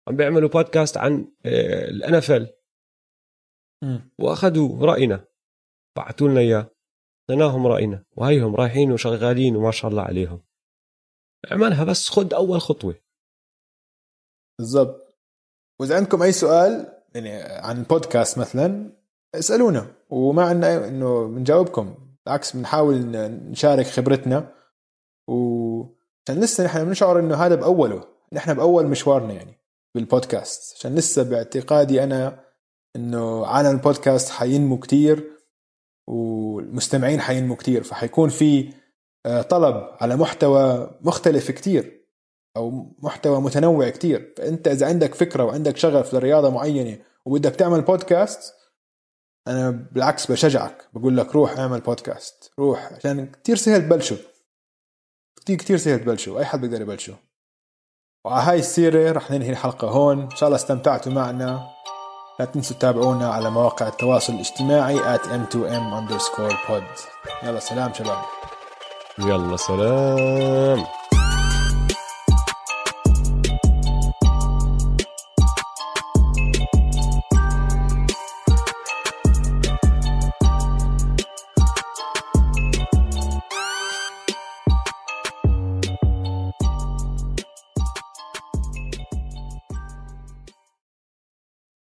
عم بيعملوا بودكاست عن الانفل مم. وأخذوا رأينا. بعثوا لنا إياه. اعطيناهم رأينا وهيهم رايحين وشغالين وما شاء الله عليهم. اعملها بس خد أول خطوة. بالضبط. وإذا عندكم أي سؤال يعني عن بودكاست مثلا اسألونا. وما عندنا إنه بنجاوبكم. بالعكس بنحاول نشارك خبرتنا. وعشان لسه نحن بنشعر إنه هذا بأوله. نحن بأول مشوارنا يعني بالبودكاست. عشان لسه باعتقادي أنا إنه عالم البودكاست حينمو كتير. والمستمعين حينمو كتير فحيكون في آه، طلب على محتوى مختلف كتير أو محتوى متنوع كتير. فأنت إذا عندك فكرة وعندك شغف لرياضة معينة وبدك تعمل بودكاست أنا بالعكس بشجعك. بقول لك روح اعمل بودكاست روح عشان كتير سهل تبلشوا كتير كتير سهل تبلشوا أي حد بيقدر يبلشوا وعلى هاي السيرة رح ننهي الحلقة هون. إن شاء الله استمتعتوا معنا. لا تنسوا تتابعونا على مواقع التواصل الاجتماعي at m2m underscore pod. يلا سلام شباب. يلا سلام.